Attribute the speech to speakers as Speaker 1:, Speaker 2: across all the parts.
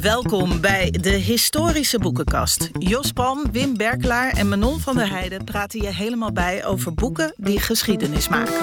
Speaker 1: Welkom bij de Historische Boekenkast. Jos Palm, Wim Berklaar en Manon van der Heijden praten je helemaal bij over boeken die geschiedenis maken.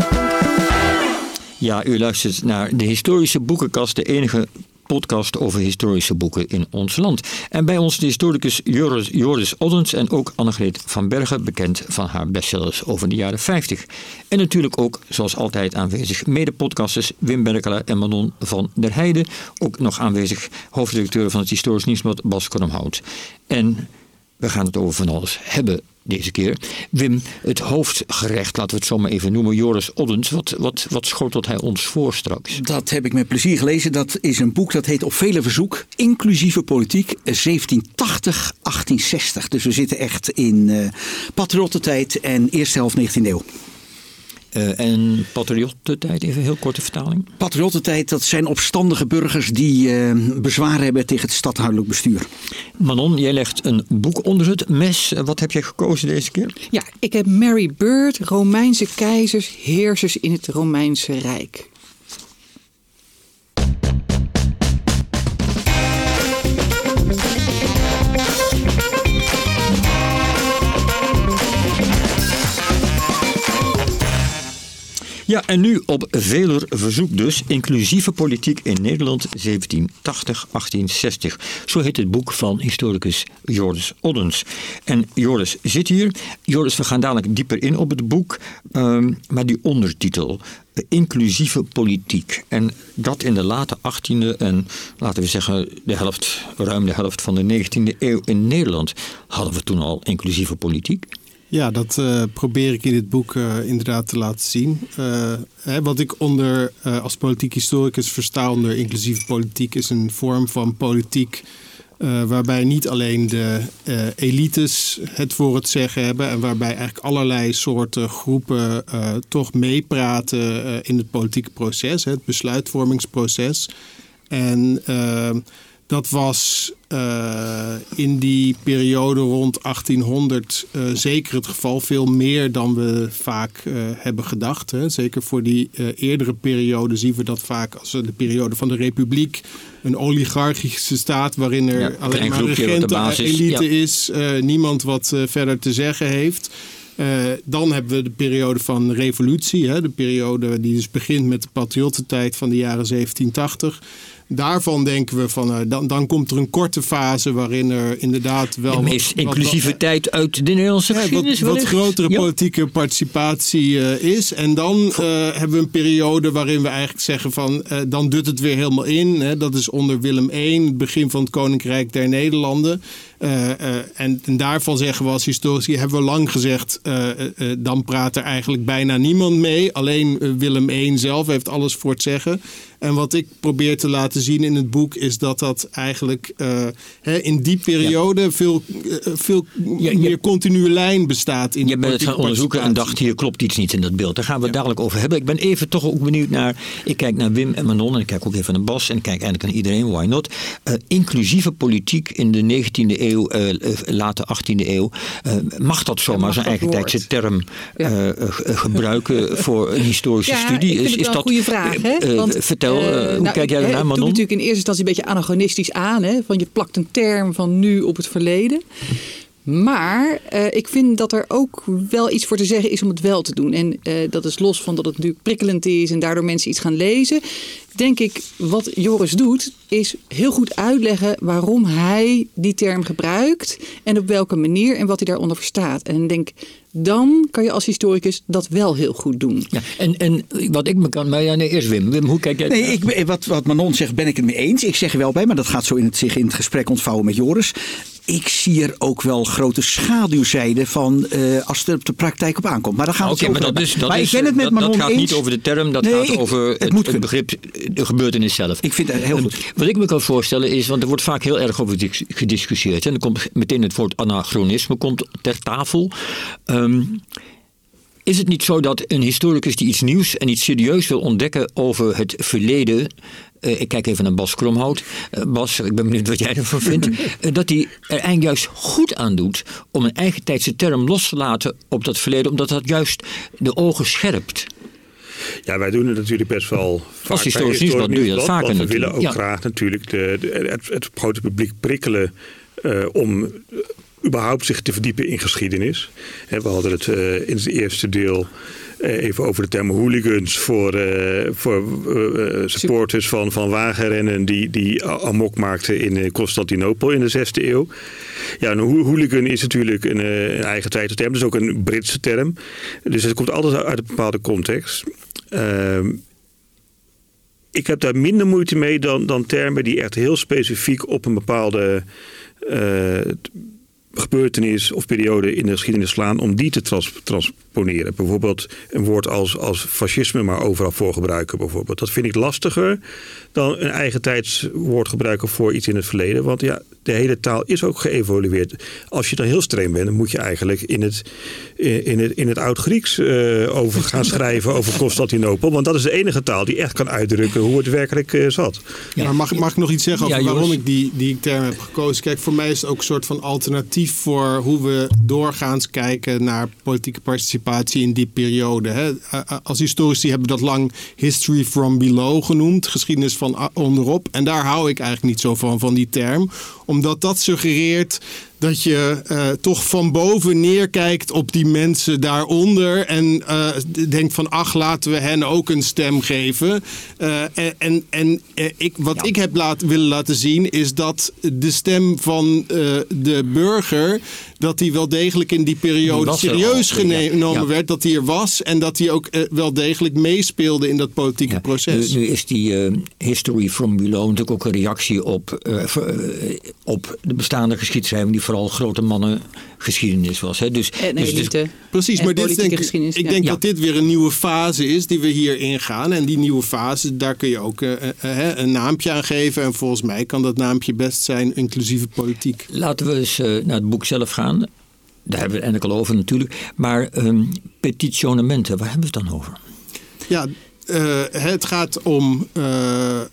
Speaker 2: Ja, u luistert naar de Historische Boekenkast, de enige podcast over historische boeken in ons land. En bij ons de historicus Joris, Joris Oddens en ook Annegreet van Bergen, bekend van haar bestsellers over de jaren 50. En natuurlijk ook, zoals altijd aanwezig, mede-podcasters Wim Berkelaar en Manon van der Heijden. Ook nog aanwezig hoofdredacteur van het Historisch Nieuwsblad Bas Kornhout. En we gaan het over van alles hebben deze keer. Wim, het hoofdgerecht, laten we het zo maar even noemen, Joris Oddens. Wat, wat, wat schotelt hij ons voor straks?
Speaker 3: Dat heb ik met plezier gelezen. Dat is een boek dat heet Op vele verzoek, Inclusieve Politiek 1780-1860. Dus we zitten echt in uh, patriottentijd en eerste helft 19e eeuw.
Speaker 2: Uh, en patriottentijd, even een heel korte vertaling.
Speaker 3: Patriottentijd, dat zijn opstandige burgers die uh, bezwaar hebben tegen het stadhuidelijk bestuur.
Speaker 2: Manon, jij legt een boek onder het mes. Wat heb jij gekozen deze keer?
Speaker 4: Ja, ik heb Mary Bird, Romeinse keizers, heersers in het Romeinse Rijk.
Speaker 2: Ja, en nu op veler verzoek dus, inclusieve politiek in Nederland 1780-1860. Zo heet het boek van historicus Joris Oddens. En Joris zit hier. Joris, we gaan dadelijk dieper in op het boek, um, maar die ondertitel, inclusieve politiek. En dat in de late 18e en laten we zeggen de helft, ruim de helft van de 19e eeuw in Nederland. Hadden we toen al inclusieve politiek?
Speaker 5: Ja, dat uh, probeer ik in dit boek uh, inderdaad te laten zien. Uh, hè, wat ik onder als politiek historicus versta onder inclusieve politiek is een vorm van politiek waarbij niet alleen de elites het voor het zeggen hebben en waarbij eigenlijk allerlei soorten groepen toch meepraten in het politieke proces, het besluitvormingsproces. En dat was uh, in die periode rond 1800 uh, zeker het geval. Veel meer dan we vaak uh, hebben gedacht. Hè. Zeker voor die eerdere periode zien we dat vaak als de periode van de Republiek. Een oligarchische staat waarin er ja, alleen maar regenten elite ja. is. niemand wat verder te zeggen heeft. dan hebben we de periode van revolutie. Hè, de periode die dus begint met de patriottentijd van de jaren 1780 daarvan denken we van, uh, dan, dan komt er een korte fase waarin er inderdaad wel.
Speaker 2: De meest wat, tijd uit de Nederlandse ja, geschiedenis.
Speaker 5: Wat, wat grotere ja. politieke participatie uh, is. En dan uh, hebben we een periode waarin we eigenlijk zeggen van, dan doet het weer helemaal in. Hè. Dat is onder Willem I, het begin van het Koninkrijk der Nederlanden. Uh, uh, en, en, daarvan zeggen we als historici, hebben we lang gezegd, uh, dan praat er eigenlijk bijna niemand mee. Alleen Willem I zelf heeft alles voor het zeggen. En wat ik probeer te laten zien in het boek is dat dat eigenlijk hè, in die periode ja. veel, veel ja, meer continue lijn bestaat. In
Speaker 2: je bent het gaan onderzoeken en dacht, hier klopt iets niet in dat beeld. Daar gaan we het dadelijk over hebben. Ik ben even toch ook benieuwd naar, ik kijk naar Wim en Manon en ik kijk ook even naar Bas en ik kijk eigenlijk naar iedereen, why not. inclusieve politiek in de 19e eeuw eeuw, uh, late 18e eeuw. Uh, mag dat zomaar zijn eigen tijdse term gebruiken voor een historische studie?
Speaker 4: Is, is dat, een goede vraag. Hè?
Speaker 2: Want, vertel, hoe nou, kijk jij daarnaar, Manon?
Speaker 4: Natuurlijk in eerste instantie een beetje anachronistisch aan. Hè? Van je plakt een term van nu op het verleden. Maar uh, ik vind dat er ook wel iets voor te zeggen is om het wel te doen. En uh, dat is los van dat het natuurlijk prikkelend is en daardoor mensen iets gaan lezen. Denk ik, wat Joris doet, is heel goed uitleggen waarom hij die term gebruikt. En op welke manier en wat hij daaronder verstaat. En ik denk, dan kan je als historicus dat wel heel goed doen.
Speaker 2: Ja, en, en wat ik me kan. Maar ja, nee, eerst Wim. Wim, hoe kijk jij
Speaker 3: Nee, ik, wat, wat Manon zegt, ben ik het mee eens. Ik zeg er wel bij, maar dat gaat zo in het, zich in het gesprek ontvouwen met Joris. Ik zie er ook wel grote schaduwzijden van uh, als het er op de praktijk op aankomt. Maar dan gaan we
Speaker 2: okay, maar dat is, dat maar is, ik ben het met dat, Manon dat gaat eens. niet over de term, dat nee, gaat ik, over het, het, het begrip de gebeurtenis zelf.
Speaker 3: Ik vind het heel goed.
Speaker 2: Wat ik me kan voorstellen is, want er wordt vaak heel erg over gediscussieerd. En dan komt meteen het woord anachronisme komt ter tafel. Um, is het niet zo dat een historicus die iets nieuws en iets serieus wil ontdekken over het verleden. Uh, ik kijk even naar Bas Kromhout. Uh, Bas, ik ben benieuwd wat jij ervan vindt. uh, dat hij er eigenlijk juist goed aan doet om een eigen tijdse term los te laten op dat verleden, omdat dat juist de ogen scherpt.
Speaker 6: Ja, wij doen het natuurlijk best wel vaak.
Speaker 2: Als historisch nieuwsblad doe je dat vaker
Speaker 6: We
Speaker 2: natuurlijk.
Speaker 6: willen ook
Speaker 2: Ja.
Speaker 6: graag natuurlijk de, de- het, het grote publiek prikkelen eh, om eh, überhaupt zich te verdiepen in geschiedenis. We hadden het eh, in het eerste deel even over de term hooligans voor, voor supporters van, van wagenrennen die, die amok maakten in Constantinopel in de 6e eeuw. Ja, een hoo- hooligan is natuurlijk een, een eigen tijds term. Dat is ook een Britse term. Dus het komt altijd uit een bepaalde context. Ehm, ik heb daar minder moeite mee dan, dan termen die echt heel specifiek op een bepaalde eh, gebeurtenis of periode in de geschiedenis slaan, om die te trans- transponeren. Bijvoorbeeld een woord als, als fascisme maar overal voor gebruiken. Bijvoorbeeld. Dat vind ik lastiger dan een eigen tijdswoord gebruiken voor iets in het verleden. Want ja, de hele taal is ook geëvolueerd. Als je dan heel streng bent, dan moet je eigenlijk in het, in het, in het Oud-Grieks eh, over gaan schrijven over Constantinopel. Want dat is de enige taal die echt kan uitdrukken hoe het werkelijk eh, zat.
Speaker 2: Ja.
Speaker 5: Maar mag, mag ik nog iets zeggen over
Speaker 2: Ja,
Speaker 5: waarom ik die, die term heb gekozen? Kijk, voor mij is het ook een soort van alternatief voor hoe we doorgaans kijken naar politieke participatie in die periode. Hè. Als historici hebben we dat lang history from below genoemd, geschiedenis van onderop. En daar hou ik eigenlijk niet zo van, van die term. Omdat dat suggereert dat je eh, toch van boven neerkijkt op die mensen daaronder. En eh, denkt van, ach, laten we hen ook een stem geven. Eh, en en, ik, wat ik heb laat, willen laten zien is dat de stem van de burger... dat die wel degelijk in die
Speaker 2: Die
Speaker 5: periode
Speaker 2: er
Speaker 5: serieus
Speaker 2: al,
Speaker 5: genomen
Speaker 2: Ja.
Speaker 5: werd. Dat hij er was en dat hij ook wel degelijk meespeelde in dat politieke proces.
Speaker 2: Nu, nu is die History from Below natuurlijk ook een reactie op, op de bestaande geschiedschrijving, die vooral grote mannen geschiedenis was. Hè. Dus,
Speaker 4: En
Speaker 2: dus, dus-.
Speaker 5: Precies,
Speaker 4: En
Speaker 5: maar dit denk, ik-
Speaker 4: geschiedenis,
Speaker 5: ik
Speaker 4: ja.
Speaker 5: denk
Speaker 2: Ja.
Speaker 5: dat dit weer een nieuwe fase is die we hier ingaan. En die nieuwe fase, daar kun je ook eh, eh, eh, een naampje aan geven. En volgens mij kan dat naampje best zijn inclusieve politiek.
Speaker 2: laten we eens eh, naar het boek zelf gaan. Daar hebben we het eigenlijk al over natuurlijk. Maar ehm, petitionementen, waar hebben we het dan over?
Speaker 5: Ja, eh, het gaat om eh, eh,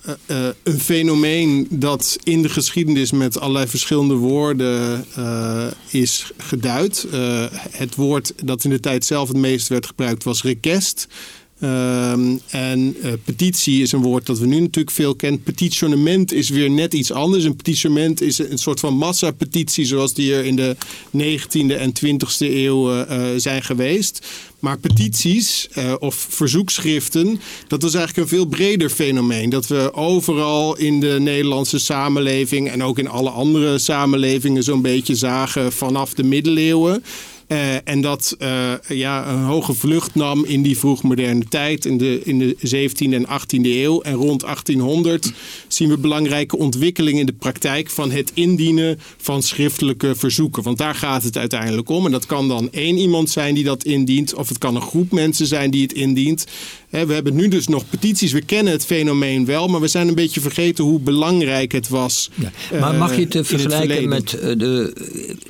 Speaker 5: een fenomeen dat in de geschiedenis met allerlei verschillende woorden is geduid. Het woord dat in de tijd zelf het meest werd gebruikt was request. Ehm, en eh, petitie is een woord dat we nu natuurlijk veel kennen. Petitionement is weer net iets anders. Een petitionement is een soort van massapetitie zoals die er in de 19e en 20e eeuw eh, eh, zijn geweest. Maar petities of verzoekschriften, dat was eigenlijk een veel breder fenomeen. Dat we overal in de Nederlandse samenleving en ook in alle andere samenlevingen zo'n beetje zagen vanaf de middeleeuwen. Eh, en dat eh, ja, een hoge vlucht nam in die vroegmoderne tijd, in de, in de 17e en 18e eeuw. En rond 1800 zien we belangrijke ontwikkelingen in de praktijk van het indienen van schriftelijke verzoeken. Want daar gaat het uiteindelijk om. En dat kan dan één iemand zijn die dat indient, of het kan een groep mensen zijn die het indient. We hebben nu dus nog petities, we kennen het fenomeen wel, maar we zijn een beetje vergeten hoe belangrijk het was.
Speaker 2: Ja. Maar mag je het
Speaker 5: eh,
Speaker 2: eh, vergelijken met eh, de,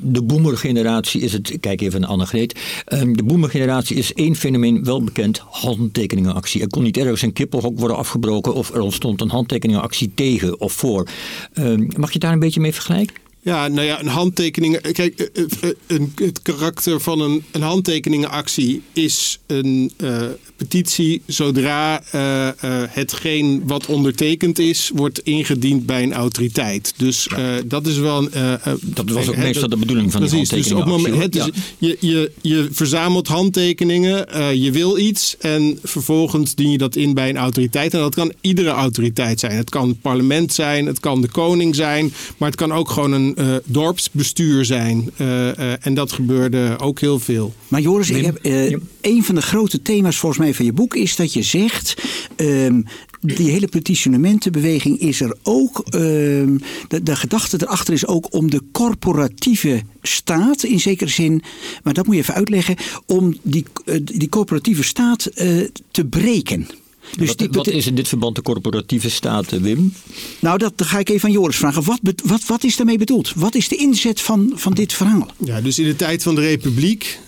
Speaker 2: de boomergeneratie? Is het, kijk even naar Annegreet. Ehm, de boomergeneratie is één fenomeen wel bekend: handtekeningenactie. Er kon niet ergens een kippenhok worden afgebroken of er ontstond een handtekeningenactie tegen of voor. Ehm, mag je daar een beetje mee vergelijken?
Speaker 5: Ja, nou ja, een handtekening. Kijk, eh, eh, een, het karakter van een, een handtekeningenactie is een eh, petitie zodra eh, eh, hetgeen wat ondertekend is, wordt ingediend bij een autoriteit. Dus eh, dat is wel eh, eh,
Speaker 2: Dat was ook meestal
Speaker 5: dat-
Speaker 2: de bedoeling van die
Speaker 5: Precies, dus op het moment, dus je, je, je verzamelt handtekeningen, eh, je wil iets en vervolgens dien je dat in bij een autoriteit. En dat kan iedere autoriteit zijn. Het kan het parlement zijn, het kan de koning zijn, maar het kan ook gewoon een eh, dorpsbestuur zijn. Eh, eh, en dat gebeurde ook heel veel.
Speaker 3: Maar Joris, ik heb, eh,
Speaker 2: Ja.
Speaker 3: een van de grote thema's volgens mij van je boek is dat je zegt. ehm, die hele petitionementenbeweging is er ook. ehm, de, de gedachte erachter is ook om de corporatieve staat, in zekere zin. Maar dat moet je even uitleggen. Om die, eh, die corporatieve staat eh, te breken. Dus
Speaker 2: wat,
Speaker 3: die
Speaker 2: wat
Speaker 3: peti-
Speaker 2: is in dit verband de corporatieve staat, eh, Wim?
Speaker 3: Nou, dat ga ik even aan Joris vragen. Wat, wat, wat is daarmee bedoeld? Wat is de inzet van, van dit verhaal?
Speaker 5: Ja, dus in de tijd van de Republiek.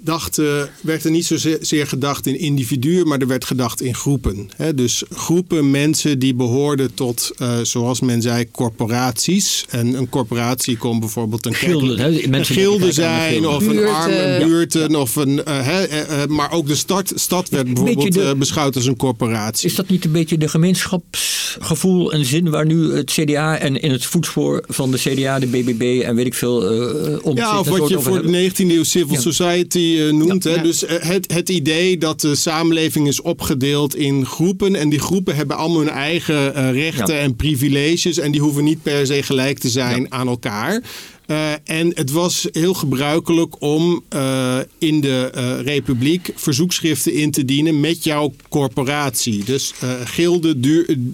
Speaker 5: Eh, dachten, werd er niet zozeer gedacht in individuen, maar er werd gedacht in groepen. dus groepen mensen die behoorden tot, uh, zoals men zei, corporaties. En een corporatie kon bijvoorbeeld een
Speaker 2: gilde,
Speaker 5: een gilde zijn, of een arme buurten, of een, uh, maar ook de stad, stad werd bijvoorbeeld beschouwd als een corporatie.
Speaker 2: Is dat niet een beetje de gemeenschapsgevoel en zin waar nu het CDA en in het voetspoor van de CDA, de BBB en weet ik veel
Speaker 5: uh, Ja, of wat je voor de 19e eeuw civil society uh, noemt. hè? Dus het, het idee dat de samenleving is opgedeeld in groepen en die groepen hebben allemaal hun eigen uh, rechten en privileges en die hoeven niet per se gelijk te zijn aan elkaar. Uh, en het was heel gebruikelijk om uh, in de uh, Republiek verzoekschriften in te dienen met jouw corporatie. Dus gilden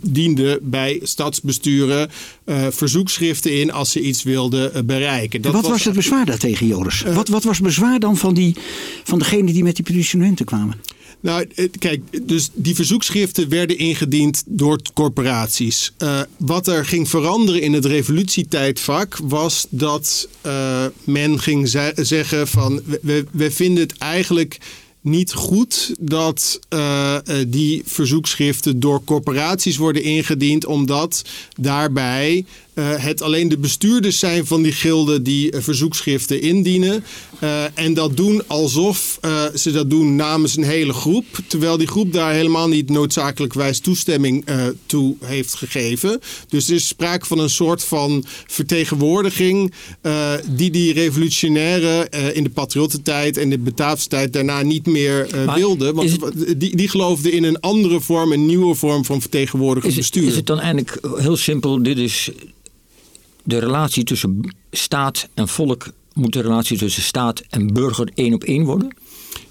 Speaker 5: dienden bij stadsbesturen verzoekschriften in als ze iets wilden bereiken.
Speaker 3: Dat wat was, was, het bezwaar daartegen, Joris? wat, wat was het bezwaar dan van, die, van degene die met die petitionenten kwamen?
Speaker 5: Nou, kijk, dus die verzoekschriften werden ingediend door corporaties. Uh, wat er ging veranderen in het revolutietijdvak was dat uh, men ging zeggen van we, we vinden het eigenlijk niet goed dat uh, die verzoekschriften door corporaties worden ingediend, omdat daarbij uh, het alleen de bestuurders zijn van die gilden die verzoekschriften indienen. En dat doen alsof ze dat doen namens een hele groep. Terwijl die groep daar helemaal niet noodzakelijkwijs toestemming toe heeft gegeven. Dus er is sprake van een soort van vertegenwoordiging die die revolutionairen in de patriottentijd en de Bataafse tijd daarna niet meer wilden. Want het... die, die geloofden in een andere vorm, een nieuwe vorm van vertegenwoordigend bestuur.
Speaker 2: Is het dan eigenlijk heel simpel, dit is de relatie tussen staat en volk moet de relatie tussen staat en burger één op één worden?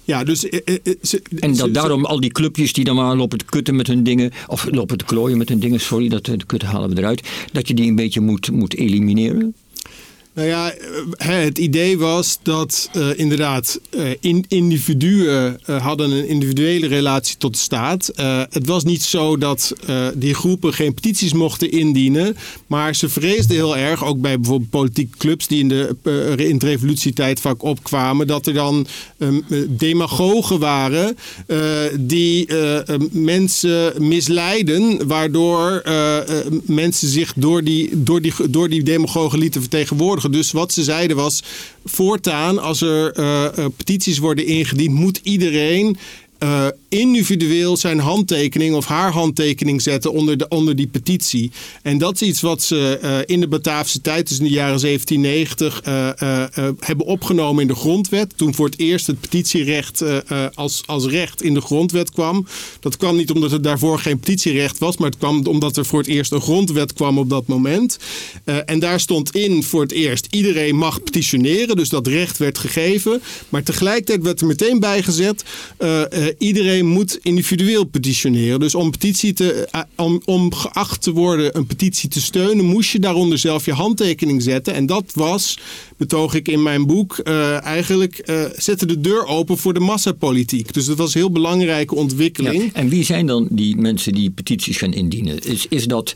Speaker 5: Ja, dus, eh, eh, eh
Speaker 2: en dat daarom al die clubjes die dan maar lopen te kutten met hun dingen, of lopen te klooien met hun dingen, sorry, dat de kutten halen we eruit, dat je die een beetje moet, moet elimineren?
Speaker 5: Nou ja, eh, het idee was dat uh, inderdaad in, individuen hadden een individuele relatie tot de staat. het was niet zo dat die groepen geen petities mochten indienen. Maar ze vreesden heel erg, ook bij bijvoorbeeld politieke clubs die in, de, in het revolutietijdvak opkwamen, dat er dan ehm, demagogen waren die mensen misleiden, waardoor mensen zich door die, door, die, door die demagogen lieten vertegenwoordigen. Dus wat ze zeiden was: voortaan, als er uh, petities worden ingediend, moet iedereen uh, individueel zijn handtekening of haar handtekening zetten onder, de, onder die petitie. En dat is iets wat ze uh, in de Bataafse tijd, dus in de jaren 1790, uh, hebben opgenomen in de grondwet. Toen voor het eerst het petitierecht als, als recht in de grondwet kwam. Dat kwam niet omdat er daarvoor geen petitierecht was, maar het kwam omdat er voor het eerst een grondwet kwam op dat moment. en daar stond in voor het eerst: iedereen mag petitioneren, dus dat recht werd gegeven. Maar tegelijkertijd werd er meteen bijgezet eh, iedereen moet individueel petitioneren. Dus om, petitie te, eh, om, om geacht te worden een petitie te steunen, moest je daaronder zelf je handtekening zetten. En dat was, betoog ik in mijn boek, eigenlijk zette de deur open voor de massapolitiek. Dus dat was een heel belangrijke ontwikkeling.
Speaker 2: En wie zijn dan die mensen die petities gaan indienen? Is, is dat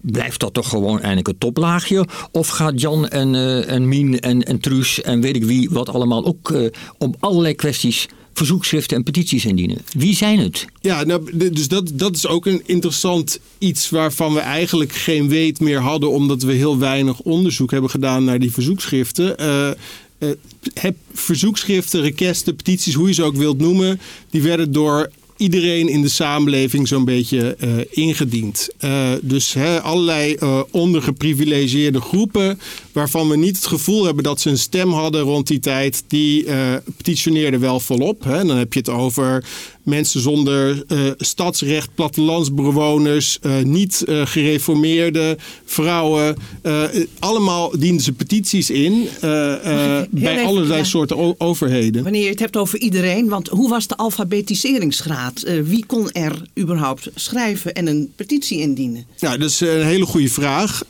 Speaker 2: blijft dat toch gewoon eigenlijk het toplaagje? Of gaat Jan en, uh, en Mien en, en Truus en weet ik wie wat allemaal ook om allerlei kwesties verzoekschriften en petities indienen. Wie zijn het?
Speaker 5: Ja, nou, dus dat, dat is ook een interessant iets waarvan we eigenlijk geen weet meer hadden, omdat we heel weinig onderzoek hebben gedaan naar die verzoekschriften. Uh, uh, heb verzoekschriften, requesten, petities, hoe je ze ook wilt noemen, die werden door iedereen in de samenleving zo'n beetje uh, ingediend. Dus allerlei uh, ondergeprivilegeerde groepen waarvan we niet het gevoel hebben dat ze een stem hadden rond die tijd, die petitioneerden wel volop. Hè. Dan heb je het over mensen zonder uh, stadsrecht, plattelandsbewoners, uh, niet uh, gereformeerde vrouwen. allemaal dienden ze petities in bij allerlei soorten overheden.
Speaker 7: Wanneer je het hebt over iedereen, want hoe was de alfabetiseringsgraad? wie kon er überhaupt schrijven en een petitie indienen?
Speaker 5: Ja, dat is een hele goede vraag.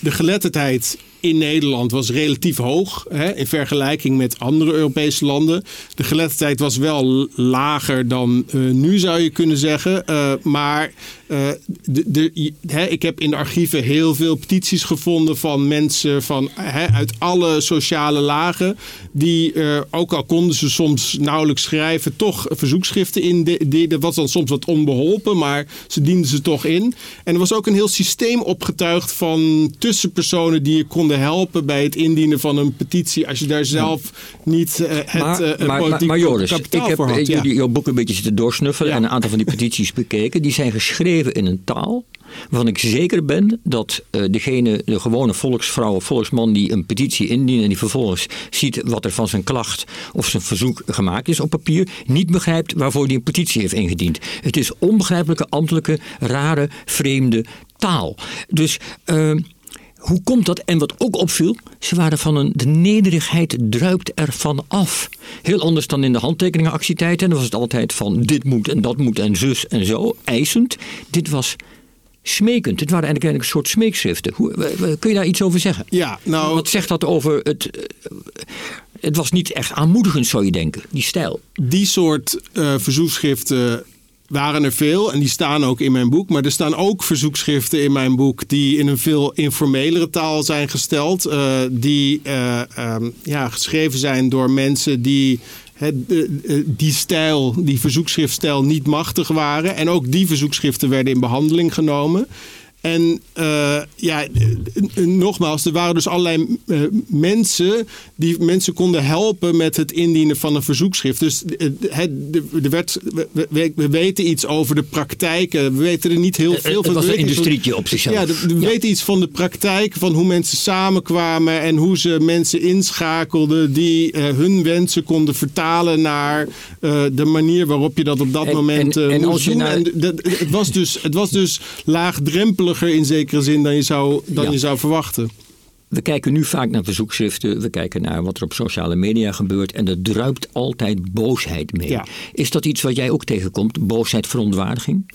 Speaker 5: De geletterdheid in Nederland was relatief hoog hè, in vergelijking met andere Europese landen. De geletterdheid was wel lager dan uh, nu zou je kunnen zeggen. Uh, maar eh, de, de, ik heb in de archieven heel veel petities gevonden van mensen van, uit alle sociale lagen. Die, uh, ook al konden ze soms nauwelijks schrijven, toch verzoekschriften in. De, dat was dan soms wat onbeholpen, maar ze dienden ze toch in. En er was ook een heel systeem opgetuigd van tussenpersonen die je konden helpen bij het indienen van een petitie. Als je daar zelf niet uh, het
Speaker 2: maar, uh, maar, maar, maar Joris, ik heb had, ja. jouw boek een beetje zitten doorsnuffelen en een aantal van die petities bekeken. Die zijn geschreven in een taal waarvan ik zeker ben dat uh, degene, de gewone volksvrouw of volksman die een petitie indient en die vervolgens ziet wat er van zijn klacht of zijn verzoek gemaakt is op papier, niet begrijpt waarvoor hij een petitie heeft ingediend. Het is onbegrijpelijke, ambtelijke, rare, vreemde taal. Dus uh, hoe komt dat? En wat ook opviel, ze waren van een. De nederigheid druipt ervan af. Heel anders dan in de handtekeningenactiviteiten. En dan was het altijd van dit moet en dat moet en zus en zo, eisend. Dit was smekend. Het waren eigenlijk een soort smeekschriften. Hoe, kun je daar iets over zeggen?
Speaker 5: Ja, nou.
Speaker 2: Wat zegt dat over het. Eh, het was niet echt aanmoedigend, zou je denken, die stijl.
Speaker 5: Die soort uh, verzoekschriften waren er veel en die staan ook in mijn boek. Maar er staan ook verzoekschriften in mijn boek die in een veel informelere taal zijn gesteld. Uh, die uh, um, ja, geschreven zijn door mensen die het, die stijl, die verzoekschriftstijl niet machtig waren. En ook die verzoekschriften werden in behandeling genomen. En uh, ja, nogmaals, er waren dus allerlei uh, mensen die mensen konden helpen met het indienen van een verzoekschrift. Dus het, er werd, we, we, weten iets over de praktijken. We weten er niet heel veel van.
Speaker 2: Het was een industrietje op zichzelf.
Speaker 5: Ja, we ja. weten iets van de praktijk, van hoe mensen samenkwamen en hoe ze mensen inschakelden die hun wensen konden vertalen naar de manier waarop je dat op dat
Speaker 2: en,
Speaker 5: moment
Speaker 2: en, en
Speaker 5: moest doen.
Speaker 2: Naar...
Speaker 5: En dat, het, was dus, het was dus laagdrempelig in zekere zin dan je zou, dan ja. je zou verwachten.
Speaker 2: We kijken nu vaak naar verzoekschriften, we kijken naar wat er op sociale media gebeurt en er druipt altijd boosheid mee. Ja. Is dat iets wat jij ook tegenkomt, boosheid, verontwaardiging?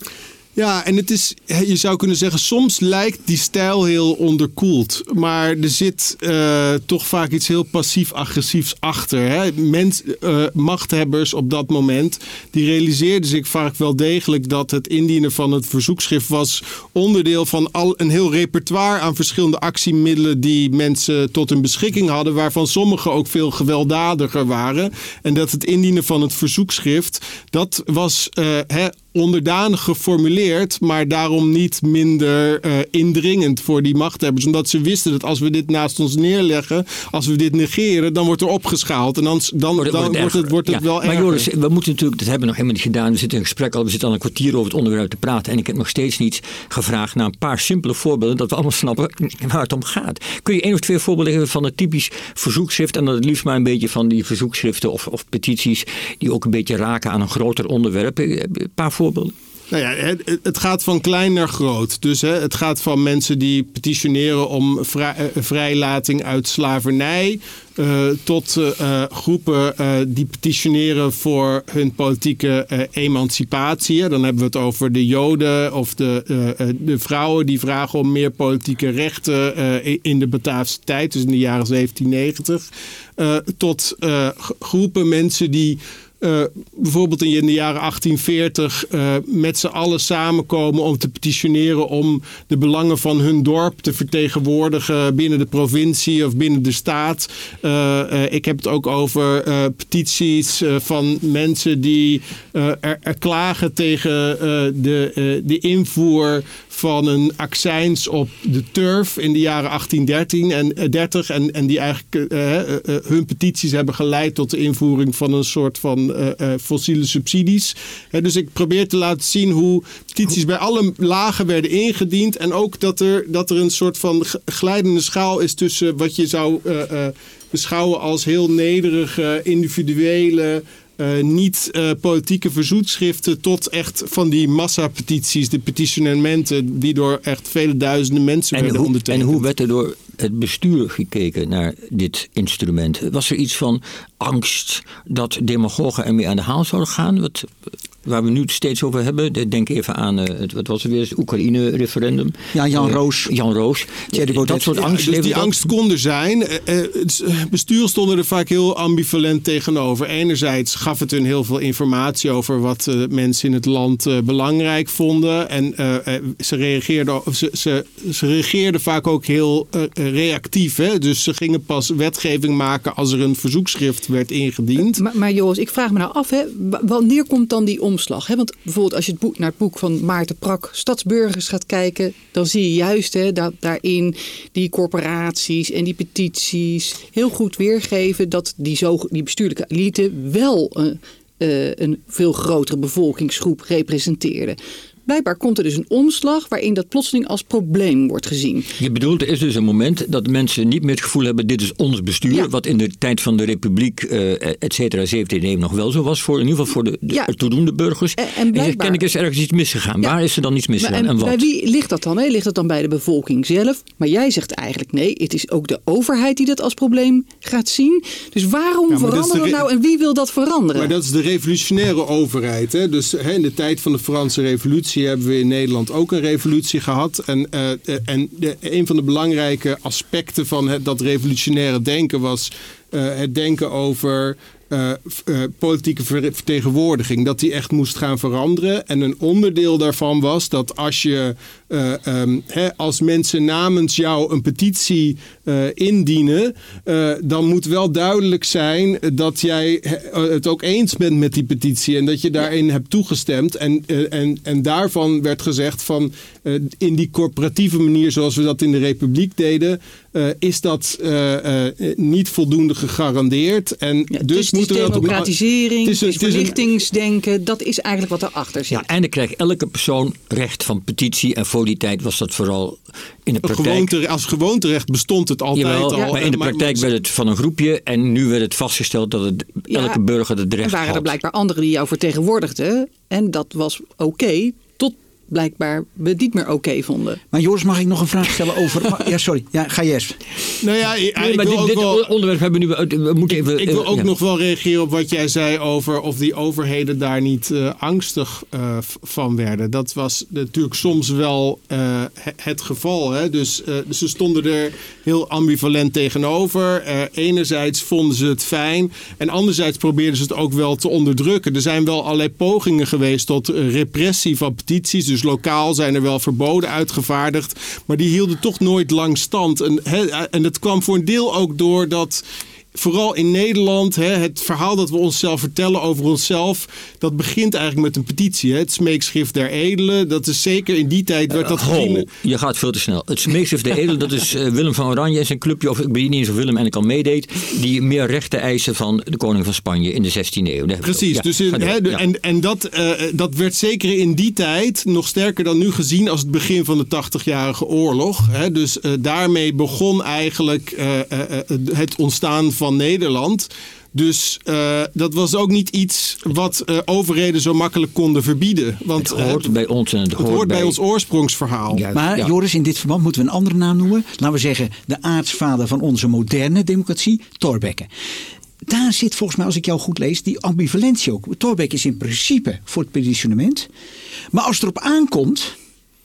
Speaker 5: Ja, en het is, je zou kunnen zeggen, soms lijkt die stijl heel onderkoeld. Maar er zit uh, toch vaak iets heel passief-agressiefs achter. Hè? Mens, uh, machthebbers op dat moment, die realiseerden zich vaak wel degelijk dat het indienen van het verzoekschrift was onderdeel van al een heel repertoire aan verschillende actiemiddelen die mensen tot hun beschikking hadden, waarvan sommige ook veel gewelddadiger waren. En dat het indienen van het verzoekschrift, dat was uh, hè, onderdanig geformuleerd, maar daarom niet minder uh, indringend voor die machthebbers. Omdat ze wisten dat als we dit naast ons neerleggen, als we dit negeren, dan wordt er opgeschaald. En dan, dan, wordt, dan wordt, het, wordt het ja, wel
Speaker 2: maar Joris, we moeten natuurlijk, dat hebben we nog helemaal niet gedaan. We zitten in een gesprek al, we zitten al een kwartier over het onderwerp te praten. En ik heb nog steeds niet gevraagd naar een paar simpele voorbeelden, dat we allemaal snappen waar het om gaat. Kun je één of twee voorbeelden geven van een typisch verzoekschrift, en dan het liefst maar een beetje van die verzoekschriften of, of petities, die ook een beetje raken aan een groter onderwerp. Een paar voorbeelden
Speaker 5: Nou ja, het, gaat van klein naar groot. Dus hè, het gaat van mensen die petitioneren om uh, vrijlating uit slavernij. Uh, tot uh, groepen die petitioneren voor hun politieke emancipatie. Dan hebben we het over de Joden of de, de vrouwen die vragen om meer politieke rechten in de Bataafse tijd, dus in de jaren 1790. tot groepen mensen die uh, bijvoorbeeld in de jaren 1840 uh, met z'n allen samenkomen om te petitioneren om de belangen van hun dorp te vertegenwoordigen binnen de provincie of binnen de staat. Uh, ik heb het ook over petities van mensen die er, er, klagen tegen de, de invoer van een accijns op de turf in de jaren 1813 en 30 en, en die eigenlijk hun petities hebben geleid tot de invoering van een soort van fossiele subsidies. Dus ik probeer te laten zien hoe petities bij alle lagen werden ingediend. En ook dat er, dat er een soort van glijdende schaal is tussen wat je zou beschouwen als heel nederige, individuele. Uh, niet uh, politieke verzoekschriften tot echt van die massapetities, de petitionementen, die door echt vele duizenden mensen
Speaker 2: en
Speaker 5: werden
Speaker 2: hoe,
Speaker 5: ondertekend.
Speaker 2: En hoe werd er door het bestuur gekeken naar dit instrument? Was er iets van angst dat demagogen ermee aan de haal zouden gaan? Wat... waar we nu het steeds over hebben. Denk even aan, uh, het, wat was het weer, het Oekraïne-referendum.
Speaker 3: Ja, Jan Roos.
Speaker 2: Jan Roos. dat soort angst.
Speaker 5: dus die angst kon er zijn. bestuur stonden er vaak heel ambivalent tegenover. Enerzijds gaf het hun heel veel informatie over wat mensen in het land belangrijk vonden. En ze, reageerden, ze, ze, ze reageerden vaak ook heel reactief. Hè? Dus ze gingen pas wetgeving maken als er een verzoekschrift werd ingediend.
Speaker 4: Maar, maar Joris, ik vraag me nou af, hè, wanneer komt dan die omslag? Hè? Want bijvoorbeeld als je het boek, naar het boek van Maarten Prak, Stadsburgers, gaat kijken, dan zie je juist hè, dat daarin die corporaties en die petities heel goed weergeven dat die, zo, die bestuurlijke elite wel een, uh, een veel grotere bevolkingsgroep representeerde. Blijkbaar komt er dus een omslag waarin dat plotseling als probleem wordt gezien.
Speaker 2: Je bedoelt, er is dus een moment dat mensen niet meer het gevoel hebben: dit is ons bestuur. Wat in de tijd van de Republiek, uh, et cetera, 17 nog wel zo was. Voor, in ieder geval voor de, de toedoende burgers. En, en, blijkbaar, ken ik is ergens iets misgegaan. Waar is er dan iets misgegaan? En, en wat?
Speaker 4: Bij wie ligt dat dan? Hè? Ligt dat dan bij de bevolking zelf? Maar jij zegt eigenlijk nee, het is ook de overheid die dat als probleem gaat zien. Dus waarom veranderen we nou en wie wil dat veranderen?
Speaker 5: Maar dat is de revolutionaire overheid. Hè? Dus hè, in de tijd van de Franse Revolutie hebben we in Nederland ook een revolutie gehad. En, uh, en de, een van de belangrijke aspecten van dat revolutionaire denken was uh, het denken over uh, politieke vertegenwoordiging. Dat die echt moest gaan veranderen. En een onderdeel daarvan was dat als je uh, um, hè, als mensen namens jou een petitie indienen, dan moet wel duidelijk zijn dat jij het ook eens bent met die petitie en dat je daarin hebt toegestemd. En, en, en daarvan werd gezegd van in die corporatieve manier zoals we dat in de Republiek deden, is dat niet voldoende gegarandeerd. En
Speaker 4: ja,
Speaker 5: dus
Speaker 4: moet er democratisering, het is, het is verlichtingsdenken, dat is eigenlijk wat erachter zit.
Speaker 2: Ja, en dan krijgt elke persoon recht van petitie. En voor die tijd was dat vooral in de praktijk.
Speaker 5: Gewoonte, als gewoonterecht bestond het altijd
Speaker 2: Jawel,
Speaker 5: al.
Speaker 2: Maar in de praktijk werd het van een groepje. En nu werd het vastgesteld dat het, elke burger het recht had.
Speaker 4: En waren er blijkbaar anderen die jou vertegenwoordigden. En dat was oké blijkbaar we het niet meer oké vonden.
Speaker 3: Maar Joris, mag ik nog een vraag stellen over... ja, sorry. Ja, ga Jes.
Speaker 5: Nou ja,
Speaker 2: nee, maar dit, dit onderwerp hebben we nu... We moeten even,
Speaker 5: ik, wil ook nog wel reageren op wat jij zei over of die overheden daar niet uh, angstig uh, van werden. Dat was natuurlijk soms wel uh, het geval. Hè? Dus ze stonden er heel ambivalent tegenover. enerzijds vonden ze het fijn en anderzijds probeerden ze het ook wel te onderdrukken. Er zijn wel allerlei pogingen geweest tot repressie van petities. Dus lokaal zijn er wel verboden uitgevaardigd. Maar die hielden toch nooit lang stand. En, en dat kwam voor een deel ook door dat vooral in Nederland, hè, het verhaal dat we onszelf vertellen over onszelf, dat begint eigenlijk met een petitie. Hè. Het smeekschrift der edelen, dat is zeker in die tijd werd dat uh, gezien.
Speaker 2: Je gaat veel te snel. Het smeekschrift der edelen, dat is uh, Willem van Oranje en zijn clubje, of ik weet niet eens of Willem eigenlijk al meedeed, die meer rechten eisen van de koning van Spanje in de 16e eeuw.
Speaker 5: Precies, ja, dus in, hè, ja. en, en dat, uh, dat werd zeker in die tijd nog sterker dan nu gezien als het begin van de 80-jarige oorlog. Hè. Dus daarmee begon eigenlijk het ontstaan van van Nederland. Dus uh, dat was ook niet iets wat uh, overheden zo makkelijk konden verbieden. Want,
Speaker 2: het hoort uh, bij ons en het,
Speaker 5: het hoort, bij, bij ons oorsprongsverhaal.
Speaker 3: Ja, maar ja. Joris, in dit verband moeten we een andere naam noemen. Laten we zeggen de aartsvader van onze moderne democratie, Thorbecke. Daar zit volgens mij, als ik jou goed lees, die ambivalentie ook. Thorbecke is in principe voor het petitionement. Maar als het erop aankomt,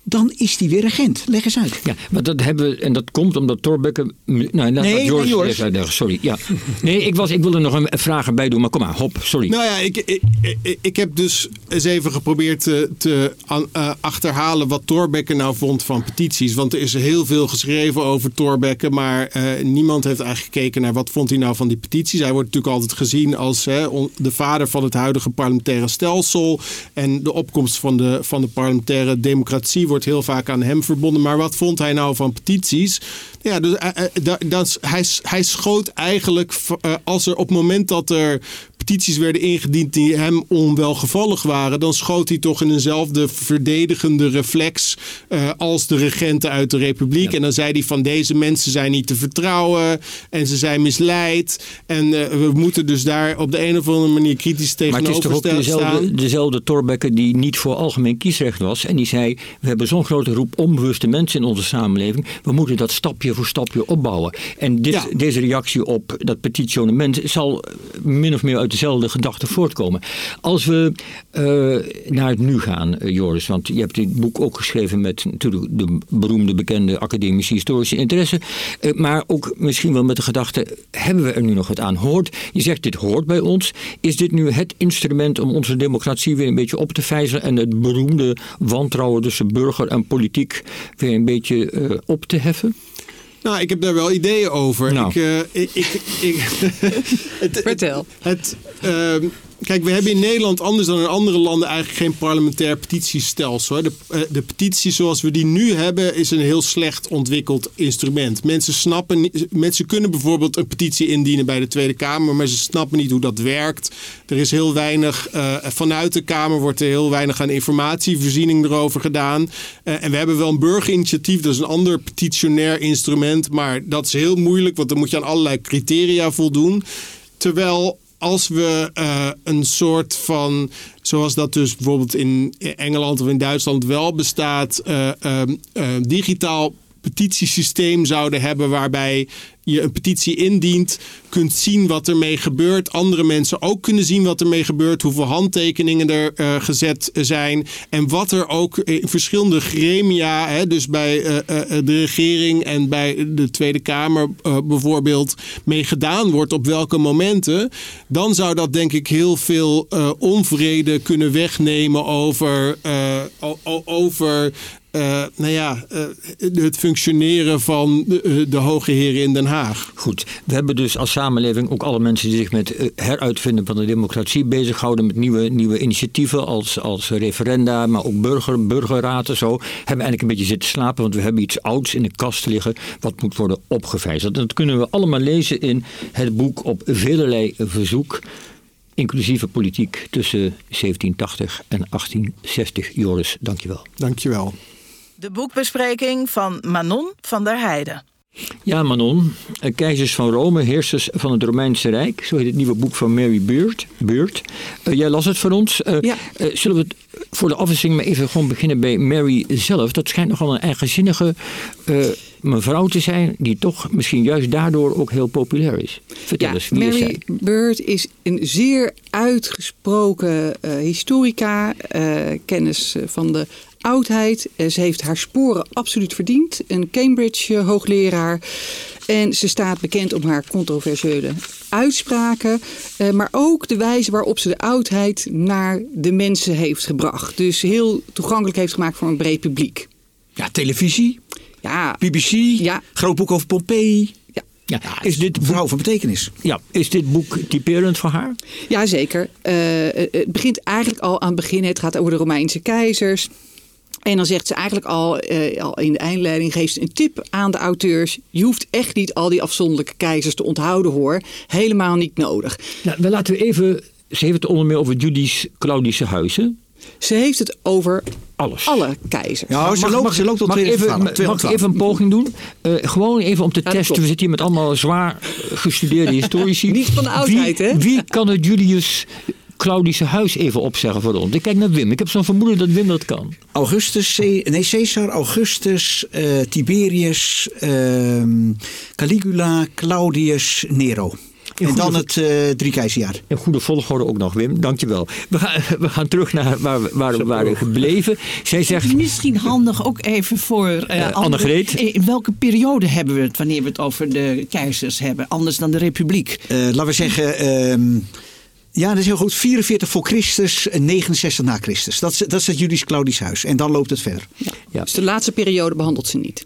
Speaker 3: dan is die weer regent. Leg eens uit.
Speaker 2: Ja, maar dat hebben we, en dat komt omdat Thorbecke. Nou,
Speaker 3: nee, nee, Joris.
Speaker 2: Sorry. Ja. Nee, ik, was, ik wilde nog een vraag bij doen, maar kom maar, hop, sorry.
Speaker 5: Nou ja, ik, ik, ik, ik heb dus eens even geprobeerd te, te uh, achterhalen wat Thorbecke nou vond van petities. Want er is heel veel geschreven over Thorbecke, maar uh, niemand heeft eigenlijk gekeken naar wat vond hij nou van die petities. Hij wordt natuurlijk altijd gezien als hè, de vader van het huidige parlementaire stelsel. En de opkomst van de, van de parlementaire democratie wordt heel vaak aan hem verbonden. Maar wat vond hij nou van petities? Ja, dus, uh, dat, hij, hij schoot eigenlijk uh, als er op het moment dat er petities werden ingediend die hem onwelgevallig waren, dan schoot hij toch in eenzelfde verdedigende reflex uh, als de regenten uit de Republiek. Ja. En dan zei hij van deze mensen zijn niet te vertrouwen en ze zijn misleid. En uh, we moeten dus daar op de een of andere manier kritisch tegenover
Speaker 2: staan. Maar het is toch ook dezelfde, dezelfde die niet voor algemeen kiesrecht was. En die zei, we hebben zo'n grote groep onbewuste mensen in onze samenleving. We moeten dat stapje voor stapje opbouwen. En dit, ja. deze reactie op dat petitionement zal min of meer uit uit dezelfde gedachten voortkomen. Als we uh, naar het nu gaan, Joris, want je hebt dit boek ook geschreven met natuurlijk de beroemde, bekende academische historische interesse, maar ook misschien wel met de gedachte, hebben we er nu nog wat aan? Hoort, je zegt dit hoort bij ons. Is dit nu het instrument om onze democratie weer een beetje op te vijzelen en het beroemde wantrouwen tussen burger en politiek weer een beetje op te heffen?
Speaker 5: Nou, ik heb daar wel ideeën over.
Speaker 2: Nou.
Speaker 5: Ik, uh, ik, ik, ik
Speaker 4: het, Vertel.
Speaker 5: Het, het uh, Kijk, we hebben in Nederland anders dan in andere landen eigenlijk geen parlementair petitiestelsel. De, eh, de petitie zoals we die nu hebben is een heel slecht ontwikkeld instrument. Mensen snappen mensen kunnen bijvoorbeeld een petitie indienen bij de Tweede Kamer, maar ze snappen niet hoe dat werkt. Er is heel weinig, uh, vanuit de Kamer wordt er heel weinig aan informatievoorziening erover gedaan. Uh, en we hebben wel een burgerinitiatief, dat is een ander petitionair instrument, maar dat is heel moeilijk, want dan moet je aan allerlei criteria voldoen. Terwijl als we uh, een soort van, zoals dat dus bijvoorbeeld in Engeland of in Duitsland wel bestaat, uh, uh, digitaal petitiesysteem zouden hebben waarbij je een petitie indient, kunt zien wat ermee gebeurt. Andere mensen ook kunnen zien wat ermee gebeurt, hoeveel handtekeningen er uh, gezet zijn en wat er ook in verschillende gremia, hè, dus bij uh, uh, de regering en bij de Tweede Kamer bijvoorbeeld, mee gedaan wordt op welke momenten. Dan zou dat denk ik heel veel onvrede kunnen wegnemen over, over uh, nou ja, uh, het functioneren van de, de, hoge heren in Den Haag.
Speaker 2: Goed, we hebben dus als samenleving ook alle mensen die zich met heruitvinden van de democratie bezighouden met nieuwe, nieuwe initiatieven als, als referenda, maar ook burger, burgerraad en zo. Hebben eigenlijk een beetje zitten slapen, want we hebben iets ouds in de kast liggen wat moet worden opgevijzeld. En dat kunnen we allemaal lezen in het boek op velerlei verzoek inclusieve politiek tussen 1780 en 1860. Joris, dankjewel.
Speaker 5: Dankjewel.
Speaker 1: De boekbespreking van Manon van der Heijden.
Speaker 2: Ja, Manon. Keizers van Rome, heersers van het Romeinse Rijk. Zo heet het nieuwe boek van Mary Beard. Beard. Uh, jij las het voor ons. Uh,
Speaker 4: ja.
Speaker 2: uh, zullen we het voor de afwisseling maar even gewoon beginnen bij Mary zelf? Dat schijnt nogal een eigenzinnige mevrouw te zijn... die toch misschien juist daardoor ook heel populair is. Vertel
Speaker 4: ja,
Speaker 2: eens, wie
Speaker 4: Mary
Speaker 2: is zij?
Speaker 4: Bird is een zeer uitgesproken historica. kennis van de oudheid. Ze heeft haar sporen absoluut verdiend. Een Cambridge hoogleraar. En ze staat bekend om haar controversiële uitspraken. Maar ook de wijze waarop ze de oudheid naar de mensen heeft gebracht. Dus heel toegankelijk heeft gemaakt voor een breed publiek.
Speaker 3: Ja, televisie,
Speaker 4: Ja,
Speaker 3: BBC,
Speaker 4: Ja.
Speaker 3: groot boek over Pompeii.
Speaker 4: ja.
Speaker 2: Ja, is dit
Speaker 3: Een vrouw van betekenis.
Speaker 2: Ja, is dit boek typerend voor haar?
Speaker 4: Ja, zeker. Uh, het begint eigenlijk al aan het begin. Het gaat over de Romeinse keizers. En dan zegt ze eigenlijk al, uh, al in de eindleiding, geeft ze een tip aan de auteurs. Je hoeft echt niet al die afzonderlijke keizers te onthouden hoor. Helemaal niet nodig.
Speaker 2: Nou, dan laten we even... Ze heeft het onder meer over Julius Claudische huizen.
Speaker 4: Ze heeft het over
Speaker 2: Alles.
Speaker 4: alle keizers.
Speaker 3: Ja, ze, loopt, ze loopt tot
Speaker 2: mag, ik
Speaker 3: 212.
Speaker 2: even, mag ik even een poging doen? Uh, gewoon even om te testen.
Speaker 4: klopt.
Speaker 2: We zitten hier met allemaal zwaar gestudeerde historici.
Speaker 4: Niet van de oudheid,
Speaker 2: wie,
Speaker 4: hè?
Speaker 2: Wie kan het Julius Claudische huis even opzeggen voor ons? Ik kijk naar Wim. Ik heb zo'n vermoeden dat Wim dat kan.
Speaker 3: Augustus, C- nee, Caesar, Augustus, eh, Tiberius, ehm, Caligula, Claudius, Nero. En dan het eh drie keizerjaar.
Speaker 2: In goede volgorde ook nog, Wim. Dankjewel. We gaan, we gaan terug naar waar we, waar we waren gebleven. Zij zegt...
Speaker 7: Misschien handig ook even voor andere-
Speaker 2: Annegreet?
Speaker 7: In welke periode hebben we het wanneer we het over de keizers hebben? Anders dan de republiek.
Speaker 3: Eh, laten we zeggen, ehm, ja, dat is heel goed. 44 voor Christus, en 69 na Christus. Dat is, dat is het Julius Claudisch huis. En dan loopt het verder.
Speaker 2: Ja.
Speaker 4: Dus de laatste periode behandelt ze niet.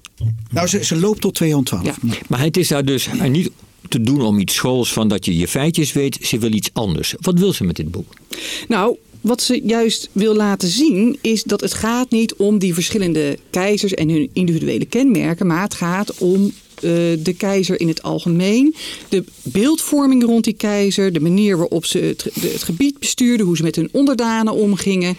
Speaker 3: Nou, ze, ze loopt tot 212.
Speaker 4: Ja.
Speaker 2: Maar het is daar dus niet te doen om iets schools van dat je je feitjes weet. Ze wil iets anders. Wat wil ze met dit boek?
Speaker 4: Nou, wat ze juist wil laten zien is dat het gaat niet om die verschillende keizers en hun individuele kenmerken, maar het gaat om de keizer in het algemeen, de beeldvorming rond die keizer, de manier waarop ze het gebied bestuurden, hoe ze met hun onderdanen omgingen.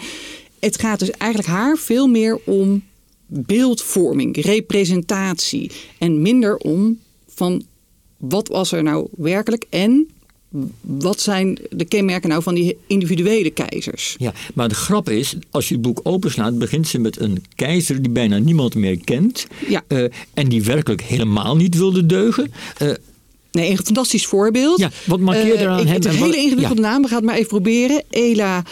Speaker 4: Het gaat dus eigenlijk haar veel meer om beeldvorming, representatie en minder om van wat was er nou werkelijk en wat zijn de kenmerken nou van die individuele keizers?
Speaker 2: Ja, maar de grap is, als je het boek openslaat, begint ze met een keizer die bijna niemand meer kent.
Speaker 4: Ja.
Speaker 2: eh, en die werkelijk helemaal niet wilde deugen. Eh,
Speaker 4: Nee, een fantastisch voorbeeld.
Speaker 2: Ja, wat markeerde
Speaker 4: Eh,
Speaker 2: aan
Speaker 4: ik-
Speaker 2: hem
Speaker 4: Het is
Speaker 2: en
Speaker 4: een hele ingewikkelde
Speaker 2: ja.
Speaker 4: naam. We gaan het maar even proberen. Ela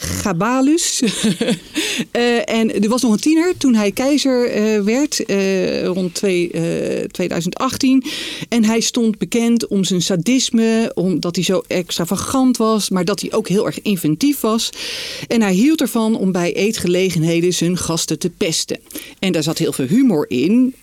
Speaker 4: Gabalus. Eh, en er was nog een tiener toen hij keizer eh, werd, eh, rond twee, eh, 2018. En hij stond bekend om zijn sadisme, omdat hij zo extravagant was, maar dat hij ook heel erg inventief was. En hij hield ervan om bij eetgelegenheden zijn gasten te pesten. En daar zat heel veel humor in,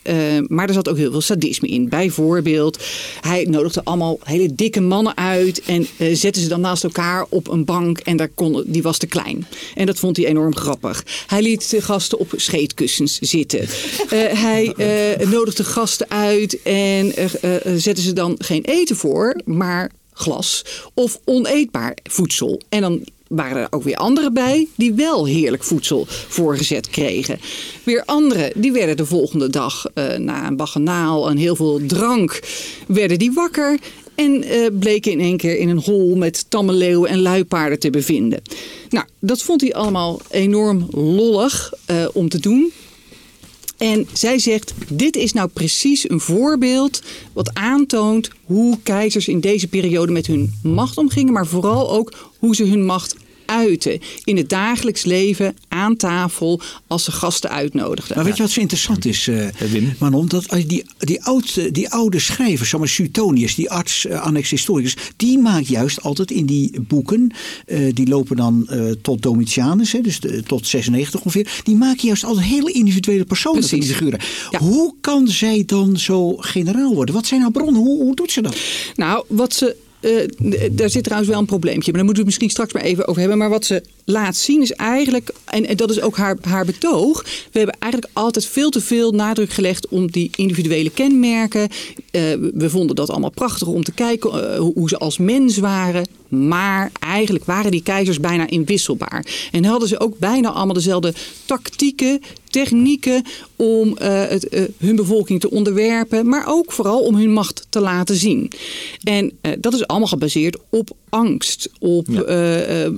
Speaker 4: maar er zat ook heel veel sadisme in. Bijvoorbeeld, hij nodigde allemaal hele dikke mannen uit en zette ze dan naast elkaar op een bank en daar kon, die was te klein. En dat vond hij enorm grappig. Hij liet de gasten op scheetkussens zitten. Eh, hij eh, nodigde gasten uit en eh, eh, zette ze dan geen eten voor, maar glas of oneetbaar voedsel. En dan waren er ook weer anderen bij die wel heerlijk voedsel voorgezet kregen. Weer anderen die werden de volgende dag na een baganaal en heel veel drank werden die wakker en eh, bleken in één keer in een hol met tamme leeuwen en luipaarden te bevinden. Nou, dat vond hij allemaal enorm lollig eh, om te doen. En zij zegt, dit is nou precies een voorbeeld wat aantoont hoe keizers in deze periode met hun macht omgingen, maar vooral ook hoe ze hun macht uiten in het dagelijks leven aan tafel als ze gasten uitnodigden.
Speaker 3: Maar weet je wat zo interessant is, eh
Speaker 2: Wim?
Speaker 3: Manon? Dat die, die, oude, die oude schrijvers, zoals Suetonius, die arts, eh, annex historicus, die maakt juist altijd in die boeken, eh, die lopen dan eh, tot Domitianus, hè, dus de- tot 96 ongeveer, die maken juist altijd hele individuele personen van die figuren.
Speaker 4: Ja.
Speaker 3: Hoe kan zij dan zo generaal worden? Wat zijn nou bronnen? Hoe, hoe doet ze dat?
Speaker 4: Nou, wat ze. Eh, daar zit trouwens wel een probleempje, maar daar moeten we misschien straks maar even over hebben. Maar wat ze laat zien is eigenlijk, en, dat is ook haar, haar betoog. We hebben eigenlijk altijd veel te veel nadruk gelegd om die individuele kenmerken. Eh, we vonden dat allemaal prachtig om te kijken eh, hoe ze als mens waren. Maar eigenlijk waren die keizers bijna inwisselbaar. En hadden ze ook bijna allemaal dezelfde tactieken, technieken om eh, het, eh, hun bevolking te onderwerpen, maar ook vooral om hun macht te laten zien. En eh, dat is allemaal gebaseerd op angst, op
Speaker 2: Ja.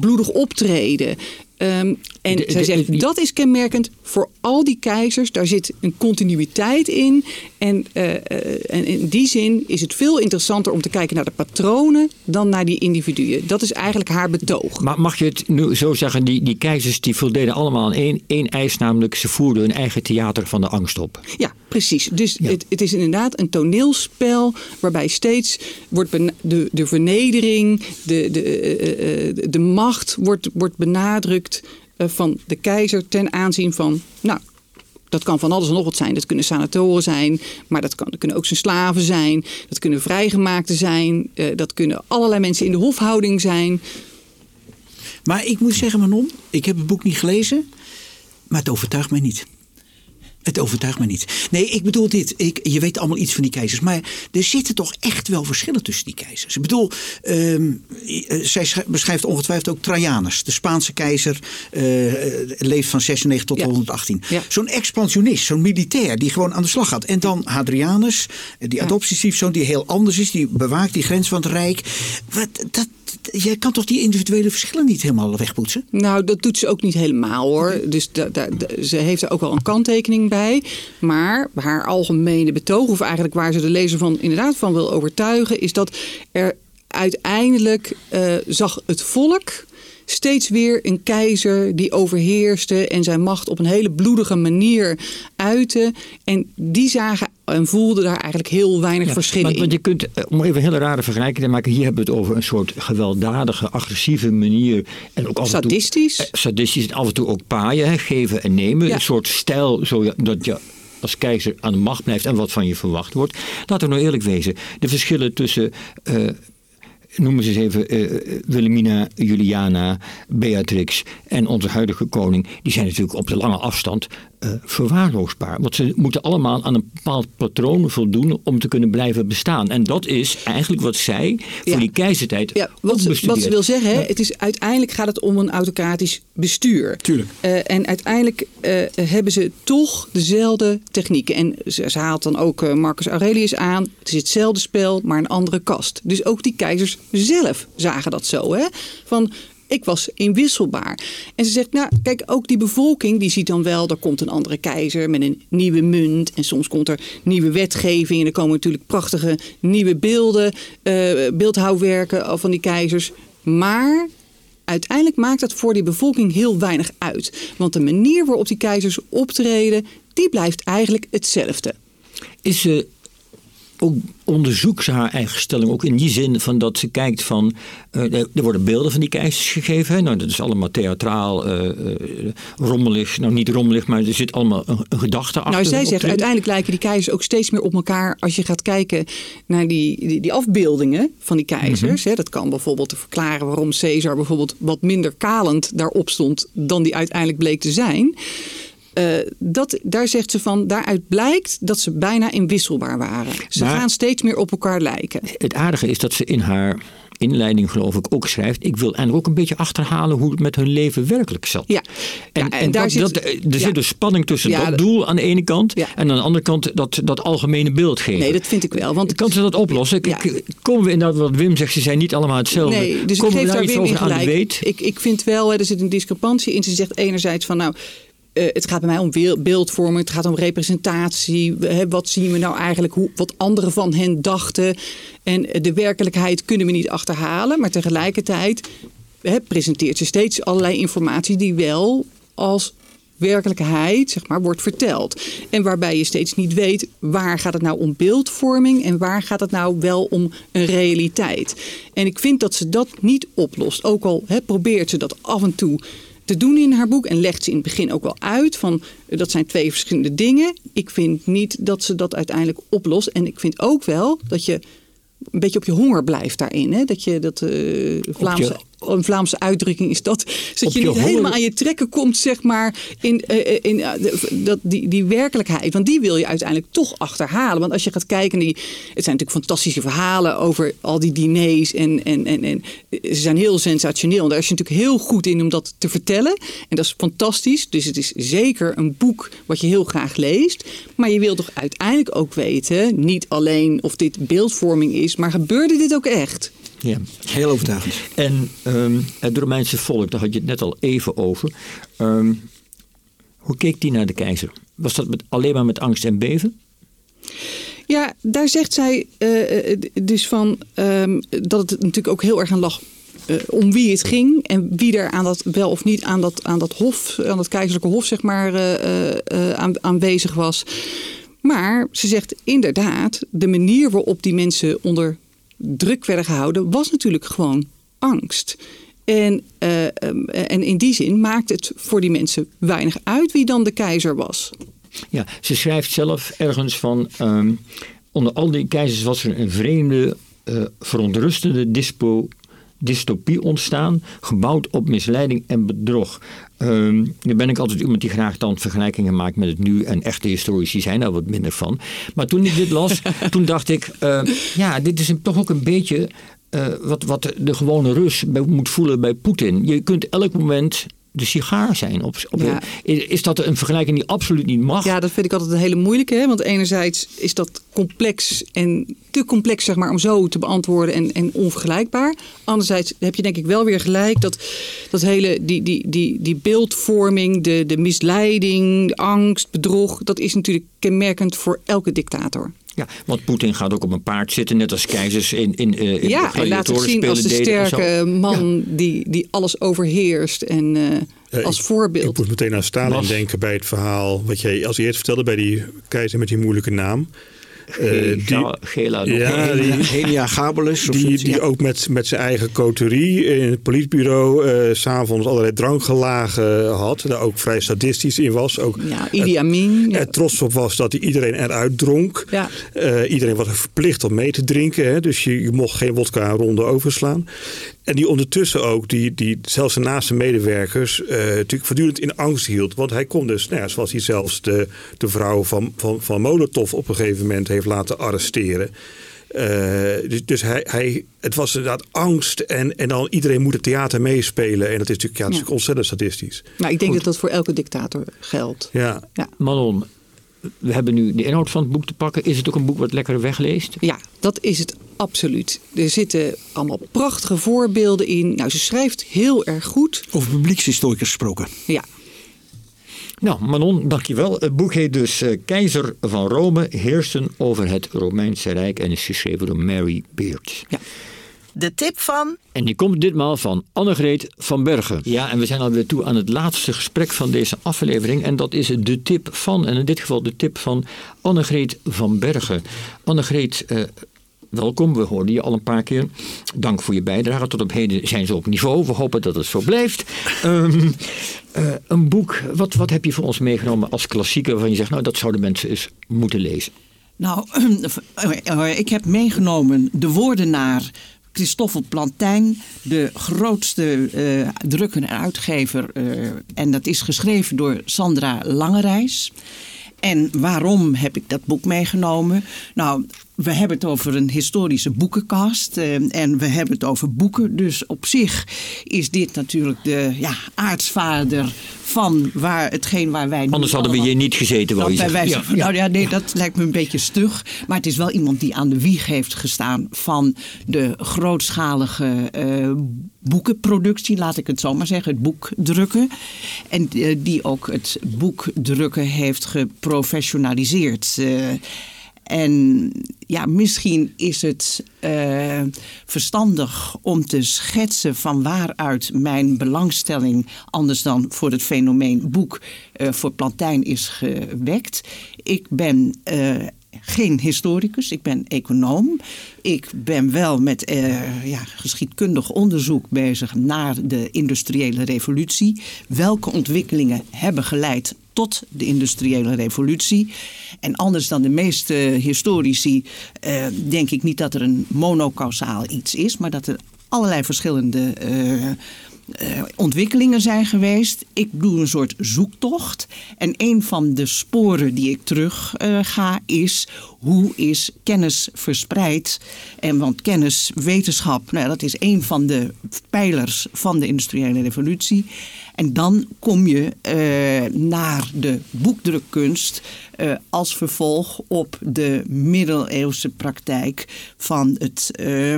Speaker 4: bloedig optreden. Ehm, en
Speaker 2: De-
Speaker 4: zij
Speaker 2: de-
Speaker 4: zegt, dat is kenmerkend voor al die keizers. Daar zit een continuïteit in. En, eh, eh, en in die zin is het veel interessanter om te kijken naar de patronen dan naar die individuen. Dat is eigenlijk haar betoog.
Speaker 2: Maar mag je het nu zo zeggen, die, die keizers die voldeden allemaal aan één, één eis, namelijk ze voerden hun eigen theater van de angst op.
Speaker 4: Ja, precies. Dus
Speaker 2: Ja.
Speaker 4: Het, het is inderdaad een toneelspel waarbij steeds wordt de, de vernedering, de, de, eh, de macht wordt, wordt benadrukt eh, van de keizer ten aanzien van, nou, dat kan van alles en nog wat zijn. Dat kunnen senatoren zijn, maar dat, kan, dat kunnen ook zijn slaven zijn. Dat kunnen vrijgemaakten zijn. eh, dat kunnen allerlei mensen in de hofhouding zijn.
Speaker 3: Maar ik moet zeggen, Manon, ik heb het boek niet gelezen, maar het overtuigt mij niet. Het overtuigt mij niet. Nee, ik bedoel dit. Ik, je weet allemaal iets van die keizers. Maar er zitten toch echt wel verschillen tussen die keizers. Ik bedoel, ehm, eh, zij schrijft- beschrijft ongetwijfeld ook Trajanus. De Spaanse keizer eh, eh, leeft van 96 tot
Speaker 4: Ja.
Speaker 3: 118.
Speaker 4: Ja.
Speaker 3: Zo'n expansionist, zo'n militair die gewoon aan de slag gaat. En dan Hadrianus, die adoptiestiefzoon die heel anders is. Die bewaakt die grens van het Rijk. Wat, dat, jij kan toch die individuele verschillen niet helemaal wegpoetsen?
Speaker 4: Nou, dat doet ze ook niet helemaal hoor. Dus da, da- da- ze heeft er ook wel een kanttekening bij. Maar haar algemene betoog, of eigenlijk waar ze de lezer van inderdaad van wil overtuigen, is dat er uiteindelijk eh, zag het volk steeds weer een keizer die overheerste en zijn macht op een hele bloedige manier uitte. En die zagen en voelden daar eigenlijk heel weinig
Speaker 2: Ja,
Speaker 4: verschillen
Speaker 2: want, want
Speaker 4: in.
Speaker 2: je kunt, eh, om even een hele rare vergelijking te maken, hier hebben we het over een soort gewelddadige, agressieve manier. En ook af en toe-
Speaker 4: Sadistisch.
Speaker 2: eh, sadistisch en af en toe ook paaien, hè, geven en nemen.
Speaker 4: Ja.
Speaker 2: Een soort stijl, zodat je als keizer aan de macht blijft en wat van je verwacht wordt. Laten we nou eerlijk wezen, de verschillen tussen... eh, Noem eens even eh, Wilhelmina, Juliana, Beatrix en onze huidige koning. Die zijn natuurlijk op de lange afstand eh, verwaarloosbaar. Want ze moeten allemaal aan een bepaald patroon voldoen om te kunnen blijven bestaan. En dat is eigenlijk wat zij voor
Speaker 4: Ja.
Speaker 2: die keizertijd
Speaker 4: Ja, wat ze, wat ze wil zeggen, hè, het is, uiteindelijk gaat het om een autocratisch bestuur.
Speaker 3: Tuurlijk.
Speaker 4: Eh, en uiteindelijk eh, hebben ze toch dezelfde technieken. En ze, ze haalt dan ook Marcus Aurelius aan. Het is hetzelfde spel, maar een andere kast. Dus ook die keizers zelf zagen dat zo. Hè? Van, ik was inwisselbaar. En ze zegt, nou kijk, ook die bevolking die ziet dan wel, er komt een andere keizer met een nieuwe munt. En soms komt er nieuwe wetgeving en er komen natuurlijk prachtige nieuwe beelden, uh, beeldhouwwerken van die keizers. Maar uiteindelijk maakt dat voor die bevolking heel weinig uit. Want de manier waarop die keizers optreden, die blijft eigenlijk hetzelfde.
Speaker 2: Is ze ook onderzoekt ze haar eigen stelling ook in die zin van dat ze kijkt van uh, er worden beelden van die keizers gegeven. Nou, dat is allemaal theatraal, uh, rommelig. Nou, niet rommelig, maar er zit allemaal een, een gedachte achter.
Speaker 4: Nou, zij zegt uiteindelijk lijken die keizers ook steeds meer op elkaar als je gaat kijken naar die, die, die afbeeldingen van die keizers. Mm dat kan bijvoorbeeld verklaren waarom Caesar bijvoorbeeld wat minder kalend daarop stond dan die uiteindelijk bleek te zijn. Uh, dat, daar zegt ze van, daaruit blijkt dat ze bijna inwisselbaar waren. Ze gaan steeds meer op elkaar lijken.
Speaker 2: Het aardige is dat ze in haar inleiding geloof ik ook schrijft. Ik wil eigenlijk ook een beetje achterhalen hoe het met hun leven werkelijk zat.
Speaker 4: Ja.
Speaker 2: En, en, daar zit, dat, er ja. zit dus spanning tussen dat doel aan de ene kant en aan de andere kant dat, dat algemene beeld geven.
Speaker 4: Nee, dat vind ik wel. Want
Speaker 2: kan ze dat oplossen? Komen we inderdaad wat Wim zegt, ze zijn niet allemaal hetzelfde.
Speaker 4: Nee, dus
Speaker 2: Komen
Speaker 4: ik geef
Speaker 2: we
Speaker 4: daar
Speaker 2: iets over
Speaker 4: aan
Speaker 2: de weet?
Speaker 4: Ik, ik vind wel, er zit een discrepantie in. Ze zegt enerzijds van nou uh, het gaat bij mij om beeldvorming, het gaat om representatie. wat zien we nou eigenlijk, hoe, wat anderen van hen dachten. En de werkelijkheid kunnen we niet achterhalen. Maar tegelijkertijd presenteert ze steeds allerlei informatie die wel als werkelijkheid zeg maar, wordt verteld. En waarbij je steeds niet weet waar gaat het nou om beeldvorming en waar gaat het nou wel om een realiteit. En ik vind dat ze dat niet oplost. Ook al probeert ze dat af en toe te doen in haar boek. En legt ze in het begin ook wel uit van dat zijn twee verschillende dingen. Ik vind niet dat ze dat uiteindelijk oplost. En ik vind ook wel dat je een beetje op je honger blijft daarin. Hè? Dat je dat uh, Vlaamse een Vlaamse uitdrukking is dat. dat je, niet helemaal aan je trekken komt, zeg maar, in, uh, in uh, dat, die, die werkelijkheid. Want die wil je uiteindelijk toch achterhalen. Want als je gaat kijken, die, het zijn natuurlijk fantastische verhalen over al die diners. En, en, en, en ze zijn heel sensationeel. En daar is je natuurlijk heel goed in om dat te vertellen. En dat is fantastisch. Dus het is zeker een boek wat je heel graag leest. Maar je wilt toch uiteindelijk ook weten, niet alleen of dit beeldvorming is, maar gebeurde dit ook echt?
Speaker 2: Ja.
Speaker 3: Heel overtuigend.
Speaker 2: En um, het Romeinse volk, daar had je het net al even over. Um, hoe keek die naar de keizer? Was dat met, alleen maar met angst en beven?
Speaker 4: Ja, daar zegt zij uh, dus van um, dat het natuurlijk ook heel erg aan lag uh, om wie het ging en wie er aan dat wel of niet aan dat, aan dat hof, aan dat keizerlijke hof, zeg maar, uh, aan, aanwezig was. Maar ze zegt inderdaad, de manier waarop die mensen onder druk werden gehouden, was natuurlijk gewoon angst. En, uh, en in die zin maakt het voor die mensen weinig uit wie dan de keizer was.
Speaker 2: Ja, ze schrijft zelf ergens van. Um, onder al die keizers was er een vreemde, uh, verontrustende dystopie ontstaan, gebouwd op misleiding en bedrog. Um, nu ben ik altijd iemand die graag dan vergelijkingen maakt met het nu. En echte historici zijn daar wat minder van. Maar toen ik dit las, toen dacht ik... Uh, ja, dit is toch ook een beetje... Uh, wat, wat de gewone Rus moet voelen bij Poetin. Je kunt elk moment de sigaar zijn. Op, op ja. Is dat een vergelijking die absoluut niet mag?
Speaker 4: Ja, dat vind ik altijd een hele moeilijke. Hè? Want enerzijds is dat complex en te complex zeg maar, om zo te beantwoorden en, en onvergelijkbaar. Anderzijds heb je denk ik wel weer gelijk dat dat hele die, die, die, die beeldvorming, de, de misleiding, de angst, bedrog, dat is natuurlijk kenmerkend voor elke dictator.
Speaker 2: Ja, want Poetin gaat ook op een paard zitten, net als keizers in, in, uh, in
Speaker 4: ja, en laat zich zien als de sterke man ja. die, die alles overheerst en uh, als
Speaker 6: ik,
Speaker 4: voorbeeld.
Speaker 6: Ik moet meteen aan Stalin denken bij het verhaal wat jij als eerst vertelde bij die keizer met die moeilijke naam.
Speaker 2: Uh, die, Gela,
Speaker 6: ja, die,
Speaker 3: Henia Gabelus.
Speaker 6: Die, die ja. ook met, met zijn eigen coterie in het politbureau uh, s'avonds allerlei drankgelagen had. Daar ook vrij sadistisch in was. Ook
Speaker 4: ja, Idi Amin.
Speaker 6: Er, er trots op was dat hij iedereen eruit dronk.
Speaker 4: Ja.
Speaker 6: Uh, iedereen was verplicht om mee te drinken. Hè, dus je, je mocht geen wodka ronde overslaan. En die ondertussen ook, die, die zelfs zijn naaste medewerkers, uh, natuurlijk voortdurend in angst hield. Want hij kon dus, nou ja, zoals hij zelfs de, de vrouw van, van, van Molotov op een gegeven moment heeft laten arresteren. Uh, dus dus hij, hij, het was inderdaad angst en, en dan iedereen moet het theater meespelen. En dat is natuurlijk, ja, dat is ja. ontzettend statistisch.
Speaker 4: Nou, ik denk Goed. dat dat voor elke dictator geldt.
Speaker 6: Ja.
Speaker 4: ja.
Speaker 2: Manon, we hebben nu de inhoud van het boek te pakken. Is het ook een boek wat lekker wegleest?
Speaker 4: Ja, dat is het Absoluut. Er zitten allemaal prachtige voorbeelden in. Nou, ze schrijft heel erg goed.
Speaker 3: Over publiekshistoricus gesproken.
Speaker 4: Ja,
Speaker 2: Nou, Manon, dankjewel. Het boek heet dus eh, Keizer van Rome, heersen over het Romeinse Rijk en is geschreven door Mary Beard.
Speaker 1: De tip van
Speaker 2: En die komt ditmaal van Annegreet van Bergen. Ja, en we zijn alweer toe aan het laatste gesprek van deze aflevering. En dat is de tip van, en in dit geval de tip van Annegreet van Bergen. Annegreet, eh, welkom. We hoorden je al een paar keer. Dank voor je bijdrage. Tot op heden zijn ze op niveau. We hopen dat het zo blijft. Ehm, eh, een boek, wat, wat heb je voor ons meegenomen als klassieker... waarvan je zegt, nou, dat zouden mensen eens moeten lezen.
Speaker 7: Nou, ik heb meegenomen de woordenaar Christoffel Plantijn, de grootste eh, drukker en uitgever. eh, en dat is geschreven door Sandra Langerijs. En waarom heb ik dat boek meegenomen? Nou, we hebben het over een historische boekenkast. eh, en we hebben het over boeken. Dus op zich is dit natuurlijk de ja, aartsvader van waar, hetgeen waar wij nu
Speaker 2: Anders hadden we hier niet gezeten, wou je
Speaker 7: Nou,
Speaker 2: zeggen.
Speaker 7: Nou ja, nee, dat lijkt me een beetje stug. Maar het is wel iemand die aan de wieg heeft gestaan van de grootschalige eh, boekenproductie, laat ik het zo maar zeggen, het boekdrukken. En eh, die ook het boekdrukken heeft geprofessionaliseerd. Eh, en ja, misschien is het eh, verstandig om te schetsen van waaruit mijn belangstelling, anders dan voor het fenomeen boek, eh, voor Plantijn is gewekt. Ik ben eh, geen historicus, ik ben econoom. Ik ben wel met ja, geschiedkundig onderzoek bezig naar de industriële revolutie. Welke ontwikkelingen hebben geleid tot de industriële revolutie. En anders dan de meeste historici eh, denk ik niet dat er een monocausaal iets is, maar dat er allerlei verschillende eh, eh, ontwikkelingen zijn geweest. Ik doe een soort zoektocht. En een van de sporen die ik terug eh, ga is hoe is kennis verspreid? En want kennis, wetenschap, nou, dat is een van de pijlers van de industriële revolutie. En dan kom je eh, naar de boekdrukkunst als vervolg op de middeleeuwse praktijk van het eh,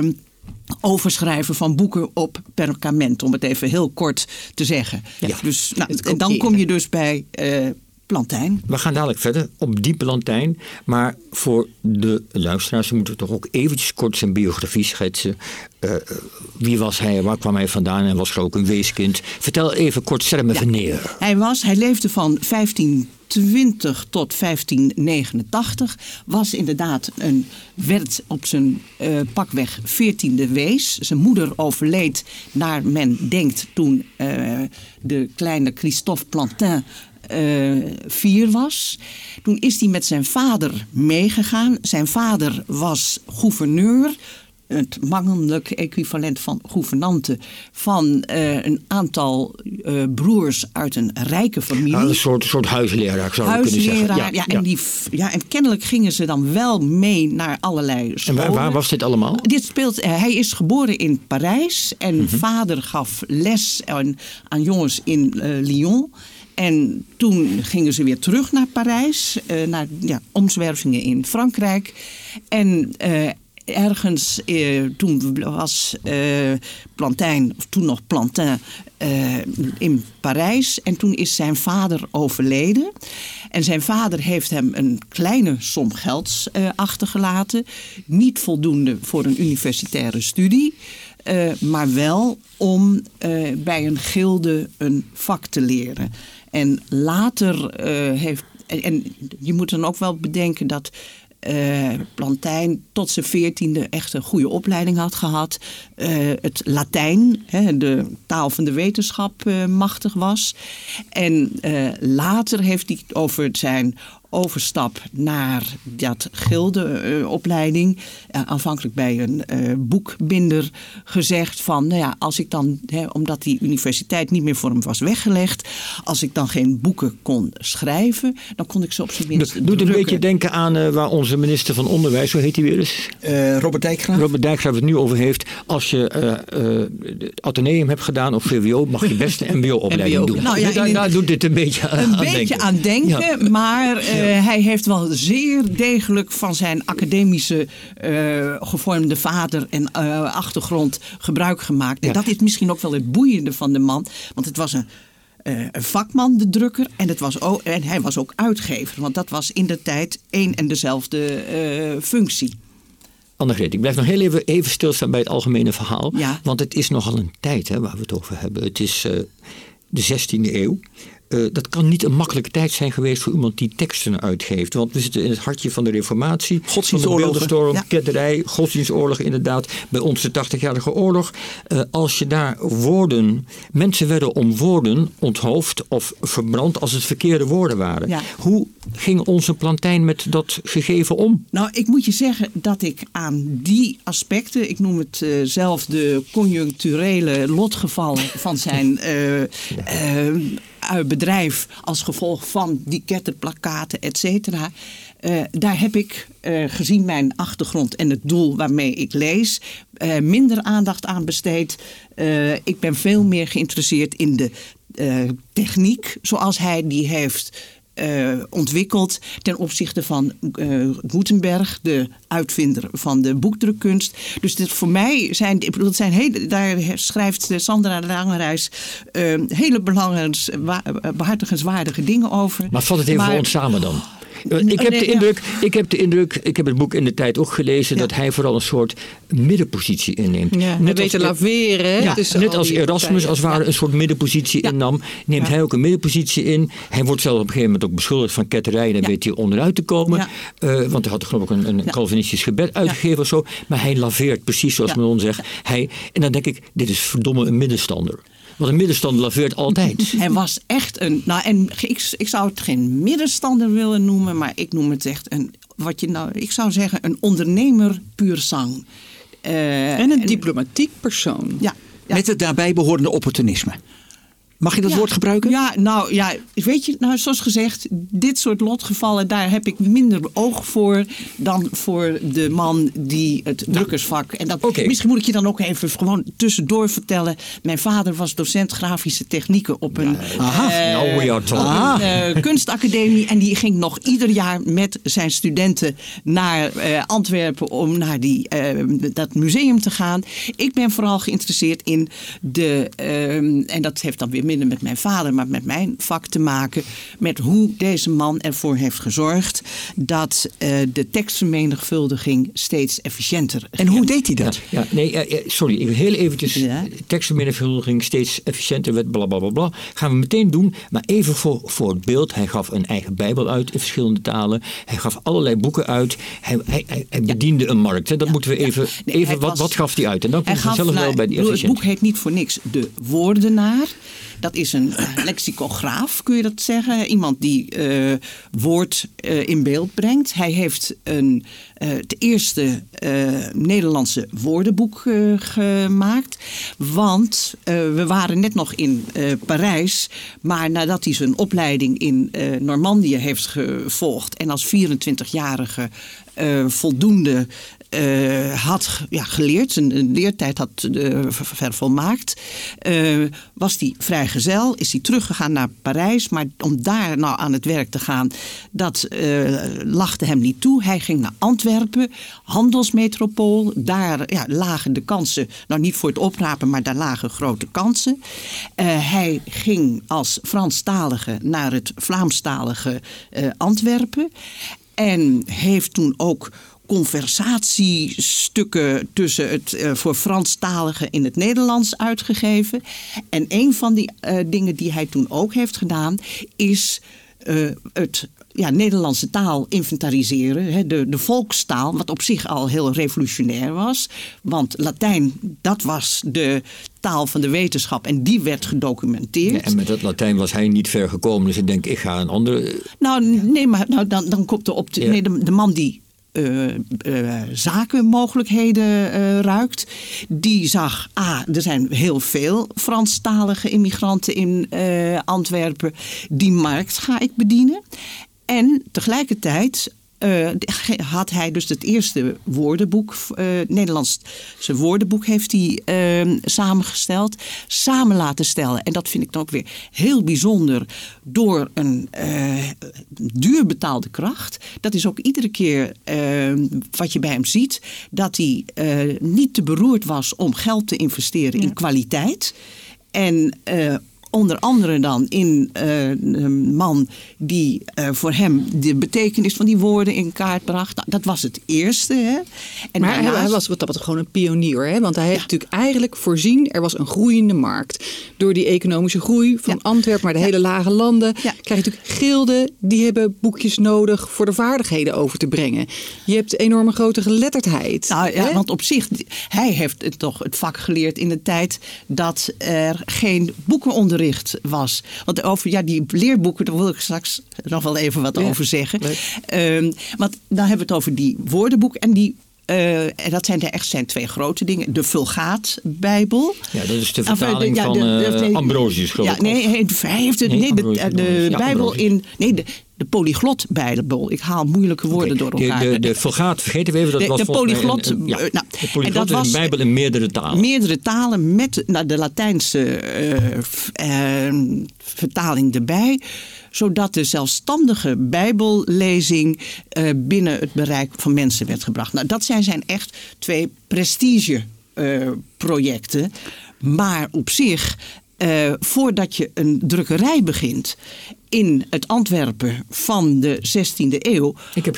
Speaker 7: overschrijven van boeken op perkament, om het even heel kort te zeggen. Dus, nou, en dan kom je dus bij eh, Plantijn.
Speaker 2: We gaan dadelijk verder op diepe lantijn. Maar voor de luisteraars moeten we toch ook eventjes kort zijn biografie schetsen. Eh, wie was hij, waar kwam hij vandaan en was er ook een weeskind? Vertel even kort Serme Veneer.
Speaker 7: Hij, was, hij leefde van 1520 tot 1589. Was inderdaad een, werd op zijn eh, pakweg 14e wees. Zijn moeder overleed, naar men denkt, toen eh, de kleine Christophe Plantin eh, vier was. Toen is hij met zijn vader meegegaan. Zijn vader was gouverneur het mannelijk equivalent van gouvernante van eh, een aantal eh, broers uit een rijke familie.
Speaker 2: Ja, een soort, soort huisleraar zou je kunnen zeggen.
Speaker 7: Huisleraar, ja, en Die, f- ja, en kennelijk gingen ze dan wel mee naar allerlei
Speaker 2: En
Speaker 7: scholen.
Speaker 2: waar, waar was dit allemaal?
Speaker 7: Dit speelt, eh, hij is geboren in Parijs en
Speaker 2: Mhm.
Speaker 7: vader gaf les aan, aan jongens in Lyon. En toen gingen ze weer terug naar Parijs, naar ja, omzwervingen in Frankrijk. En ergens, eh, toen was eh, Plantijn, of toen nog Plantin, eh, in Parijs. En toen is zijn vader overleden. En zijn vader heeft hem een kleine som gelds eh, achtergelaten. Niet voldoende voor een universitaire studie. maar wel om bij een gilde een vak te leren. En later heeft. En je moet dan ook wel bedenken dat eh, Plantijn tot zijn veertiende echt een goede opleiding had gehad. Eh, het Latijn, hè, de taal van de wetenschap, eh, machtig was. En later heeft hij over zijn overstap naar dat gildeopleiding, eh, aanvankelijk bij een eh, boekbinder, gezegd van, nou ja, als ik dan, hè, omdat die universiteit niet meer voor hem was weggelegd, als ik dan geen boeken kon schrijven, dan kon ik ze op zijn minst
Speaker 2: Doet een beetje denken aan eh, waar onze minister van Onderwijs, hoe heet hij weer eens?
Speaker 3: Eh, Robert Dijkgraaf.
Speaker 2: Robert Dijkgraaf het nu over heeft. Als je eh, eh, het ateneum hebt gedaan of VWO, mag je best een mbo-opleiding
Speaker 4: MBO.
Speaker 2: doen.
Speaker 7: Nou ja,
Speaker 2: daar, doet dit een beetje aan
Speaker 7: Een
Speaker 2: aan
Speaker 7: beetje
Speaker 2: denken.
Speaker 7: aan denken,
Speaker 2: Ja.
Speaker 7: maar eh, hij heeft wel zeer degelijk van zijn academische uh, gevormde vader en uh, achtergrond gebruik gemaakt. En dat is misschien ook wel het boeiende van de man. Want het was een, uh, een vakman, de drukker. En, het was ook, en hij was ook uitgever. Want dat was in de tijd één en dezelfde functie.
Speaker 2: Annegreet, ik blijf nog heel even, even stilstaan bij het algemene verhaal. Ja. Want het is nogal een tijd hè, waar we het over hebben. Het is de 16e eeuw. Uh, dat kan niet een makkelijke tijd zijn geweest voor iemand die teksten uitgeeft. Want we zitten in het hartje van de reformatie.
Speaker 3: Godsdienstoorlog.
Speaker 2: Ja. ketterij, godsdienstoorlog inderdaad. Bij ons de 80-jarige oorlog. Uh, als je daar woorden... Mensen werden om woorden onthoofd of verbrand als het verkeerde woorden waren. Ja. Hoe ging onze plantijn met dat gegeven om?
Speaker 7: Nou, ik moet je zeggen dat ik aan die aspecten... Ik noem het uh, zelf de conjuncturele lotgevallen van zijn... bedrijf als gevolg van die ketterplakaten, et cetera. Uh, daar heb ik uh, gezien mijn achtergrond en het doel waarmee ik lees, minder aandacht aan besteed. ik ben veel meer geïnteresseerd in de techniek zoals hij die heeft uh, ontwikkeld ten opzichte van uh, Gutenberg, de uitvinder van de boekdrukkunst. Dus dit voor mij zijn, ik bedoel, zijn hele, daar schrijft Sandra Langerijs uh, hele belangrijke, behartigenswaardige dingen over.
Speaker 2: Maar vat het even voor ons samen dan. Ik heb, de indruk, ik heb de indruk, ik heb het boek in de tijd ook gelezen, dat hij vooral een soort middenpositie inneemt.
Speaker 4: Ja, net als, laveren.
Speaker 2: Ja, net als Erasmus als het ware een soort middenpositie innam, neemt hij ook een middenpositie in. Hij wordt zelf op een gegeven moment ook beschuldigd van ketterij en weet hij onderuit te komen. Uh, want hij had geloof ik een, een Calvinistisch gebed uitgegeven of zo. Maar hij laveert precies zoals men zegt. Hij, en dan denk ik, dit is verdomme een middenstander. Want een middenstander laveert altijd.
Speaker 7: Hij was echt een. Nou, en ik, ik zou het geen middenstander willen noemen, maar ik noem het echt een. Wat je nou, ik zou zeggen, een ondernemer puur zang.
Speaker 4: Uh, en een diplomatiek persoon.
Speaker 7: Ja,
Speaker 3: ja. Met het daarbij behorende opportunisme. Mag je dat woord gebruiken?
Speaker 7: Ja, nou ja, weet je, nou, zoals gezegd, dit soort lotgevallen, daar heb ik minder oog voor dan voor de man die het drukkersvak. En dat, misschien moet ik je dan ook even gewoon tussendoor vertellen. Mijn vader was docent grafische technieken op een, uh, kunstacademie. En die ging nog ieder jaar met zijn studenten naar uh, Antwerpen om naar die, dat museum te gaan. Ik ben vooral geïnteresseerd in de, en dat heeft dan weer minder met mijn vader, maar met mijn vak te maken. Met hoe deze man ervoor heeft gezorgd dat uh, de tekstvermenigvuldiging steeds efficiënter ging.
Speaker 3: En hoe deed hij dat?
Speaker 2: Ja, nee, uh, sorry, heel eventjes. Ja. Tekstvermenigvuldiging steeds efficiënter werd, blablabla. Bla, bla, bla. Gaan we meteen doen, maar even voor, voor het beeld. Hij gaf een eigen Bijbel uit in verschillende talen. Hij gaf allerlei boeken uit. Hij, hij, hij, bediende ja. een markt. Hè. Dat moeten we even. Nee, even wat, was, wat gaf hij uit? En dan komt hij zelf wel bij die efficiëntie.
Speaker 7: Het boek heet niet voor niks De Woordenaar. Dat is een lexicograaf, kun je dat zeggen. Iemand die uh, woord uh, in beeld brengt. Hij heeft een, het eerste Nederlandse woordenboek gemaakt. Want we waren net nog in Parijs. Maar nadat hij zijn opleiding in Normandië heeft gevolgd. En als 24-jarige voldoende had ja, geleerd, zijn leertijd had vervolmaakt, uh, was hij vrijgezel, is hij teruggegaan naar Parijs. Maar om daar nou aan het werk te gaan, dat lachte hem niet toe. Hij ging naar Antwerpen, handelsmetropool. Daar ja, lagen de kansen, nou niet voor het oprapen, maar daar lagen grote kansen. hij ging als Franstalige naar het Vlaamstalige Antwerpen. En heeft toen ook conversatiestukken tussen het uh, voor Franstaligen in het Nederlands uitgegeven. En een van die dingen die hij toen ook heeft gedaan, is uh, het ja, Nederlandse taal inventariseren, hè, de, de volkstaal, wat op zich al heel revolutionair was. Want Latijn, dat was de taal van de wetenschap en die werd gedocumenteerd. Ja,
Speaker 2: en met dat Latijn was hij niet ver gekomen, dus ik denk, ik ga een andere.
Speaker 7: Nou, nee, maar nou, dan, dan komt er op. De, ja. nee, de, de man die uh, uh, zakenmogelijkheden uh, ruikt. Die zag, ah, er zijn heel veel Franstalige immigranten in Antwerpen. Die markt ga ik bedienen. En tegelijkertijd eh, had hij dus het eerste woordenboek, uh, Nederlands zijn woordenboek heeft hij uh, samengesteld, samen laten stellen. En dat vind ik dan ook weer heel bijzonder door een uh, duur betaalde kracht. Dat is ook iedere keer wat je bij hem ziet, dat hij niet te beroerd was om geld te investeren in kwaliteit. En onder andere dan in uh, een man die uh, voor hem de betekenis van die woorden in kaart bracht. Nou, dat was het eerste. Hè?
Speaker 4: En maar daarnaast... hij was wat dat gewoon een pionier. Hè? Want hij heeft ja. natuurlijk eigenlijk voorzien, er was een groeiende markt. Door die economische groei van ja. Antwerpen, maar de ja. hele lage landen, krijg je natuurlijk gilden. Die hebben boekjes nodig voor de vaardigheden over te brengen. Je hebt enorme grote geletterdheid.
Speaker 7: Nou ja, want op zich, hij heeft het toch het vak geleerd in de tijd dat er geen boeken onderricht was. Want over ja, die leerboeken, daar wil ik straks nog wel even wat ja, over zeggen. Um, want dan hebben we het over die woordenboek en die uh, en dat zijn er echt zijn twee grote dingen. De Vulgaat-bijbel.
Speaker 2: Ja, dat is de vertaling de, de, van uh, Ambrosius, geloof
Speaker 7: ja, Nee, hij heeft het, nee, nee, de, de Bijbel in... Nee, de, de polyglot-bijbel. Ik haal moeilijke woorden okay. door elkaar.
Speaker 2: De, de, de Vulgaat, vergeten we even, dat
Speaker 7: de,
Speaker 2: was
Speaker 7: de polyglot,
Speaker 2: een, een, ja,
Speaker 7: nou,
Speaker 2: de polyglot en dat was een bijbel in meerdere talen.
Speaker 7: Meerdere talen met nou, de Latijnse uh, uh, vertaling erbij zodat de zelfstandige bijbellezing uh, binnen het bereik van mensen werd gebracht. Nou, dat zijn, zijn echt twee prestigeprojecten. Uh, maar op zich, uh, voordat je een drukkerij begint in het Antwerpen van de 16e eeuw,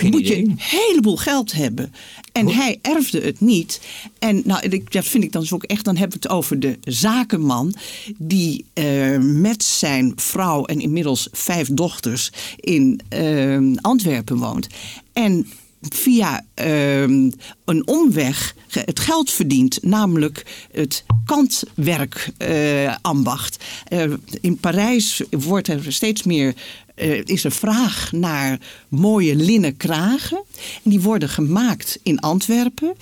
Speaker 7: moet je een heleboel geld hebben. En Goed. hij erfde het niet. En nou, dat vind ik dan ook echt, dan hebben we het over de zakenman die uh, met zijn vrouw en inmiddels vijf dochters in uh, Antwerpen woont. En via uh, een omweg het geld verdient, namelijk het kantwerkambacht. Uh, uh, in Parijs wordt er steeds meer uh, is er vraag naar mooie linnen kragen. En die worden gemaakt in Antwerpen.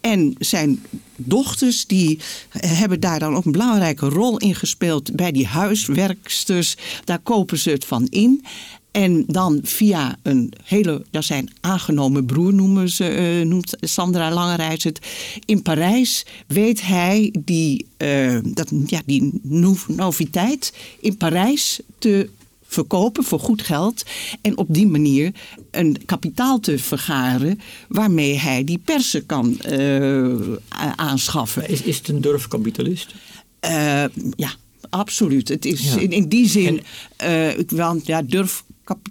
Speaker 7: En zijn dochters die hebben daar dan ook een belangrijke rol in gespeeld bij die huiswerksters. Daar kopen ze het van in. En dan via een hele, dat zijn aangenomen broer noemen ze, uh, noemt Sandra Langerijs het. In Parijs weet hij die, uh, dat, ja, die noviteit in Parijs te verkopen voor goed geld. En op die manier een kapitaal te vergaren waarmee hij die persen kan uh, aanschaffen.
Speaker 2: Is, is het een durfkapitalist?
Speaker 7: Uh, ja, absoluut. Het is ja. in, in die zin, en... uh, want ja, durf,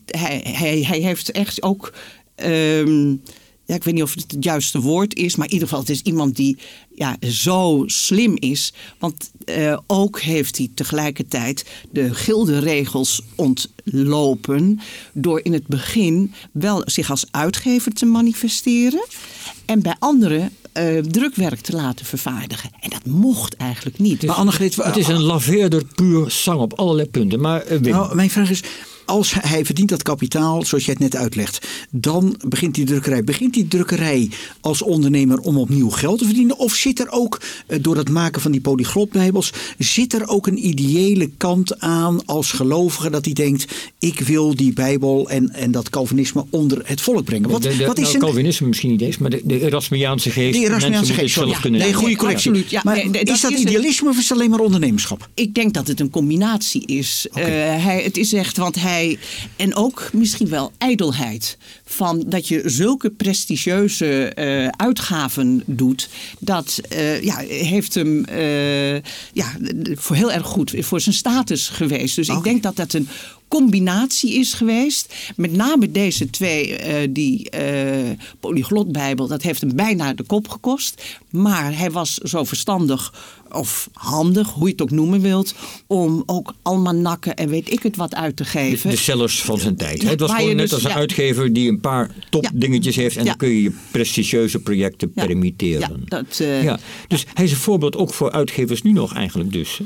Speaker 7: hij, hij, hij heeft echt ook. Um, ja, ik weet niet of het het juiste woord is, maar in ieder geval, het is iemand die ja, zo slim is. Want uh, ook heeft hij tegelijkertijd de gilderegels ontlopen. door in het begin wel zich als uitgever te manifesteren. en bij anderen uh, drukwerk te laten vervaardigen. En dat mocht eigenlijk niet.
Speaker 2: Het is, maar Annegreet, het is een laveerder puur zang op allerlei punten. Maar, uh,
Speaker 3: nou, mijn vraag is, als hij verdient dat kapitaal, zoals jij het net uitlegt, dan begint die drukkerij. Begint die drukkerij als ondernemer om opnieuw geld te verdienen? Of zit er ook, door het maken van die polyglotbijbels, zit er ook een ideële kant aan als gelovige dat hij denkt, ik wil die bijbel en, en dat Calvinisme onder het volk brengen?
Speaker 2: Wat, de, de, wat is nou, een... Calvinisme misschien niet eens, maar de, de Erasmiaanse geest.
Speaker 3: De Erasmiaanse geest, zelf ja, kunnen
Speaker 7: nee, goede correctie. Absoluut, ja,
Speaker 3: maar nee, is dat idealisme of is het alleen maar ondernemerschap?
Speaker 7: Ik denk dat het een combinatie is. Okay. Uh, hij, het is echt, want hij en ook misschien wel ijdelheid. Van dat je zulke prestigieuze uh, uitgaven doet. Dat uh, ja, heeft hem uh, ja, voor heel erg goed voor zijn status geweest. Dus okay. ik denk dat dat een combinatie is geweest. Met name deze twee, uh, die uh, polyglotbijbel, dat heeft hem bijna de kop gekost. Maar hij was zo verstandig of handig, hoe je het ook noemen wilt, om ook almanakken en weet ik het wat uit te geven.
Speaker 2: De, de sellers van zijn tijd. Het was gewoon net dus, als een ja, uitgever die een paar topdingetjes ja, heeft en dan kun je je prestigieuze projecten permitteren.
Speaker 7: Dat, uh,
Speaker 2: ja, dus hij is een voorbeeld ook voor uitgevers nu nog eigenlijk dus.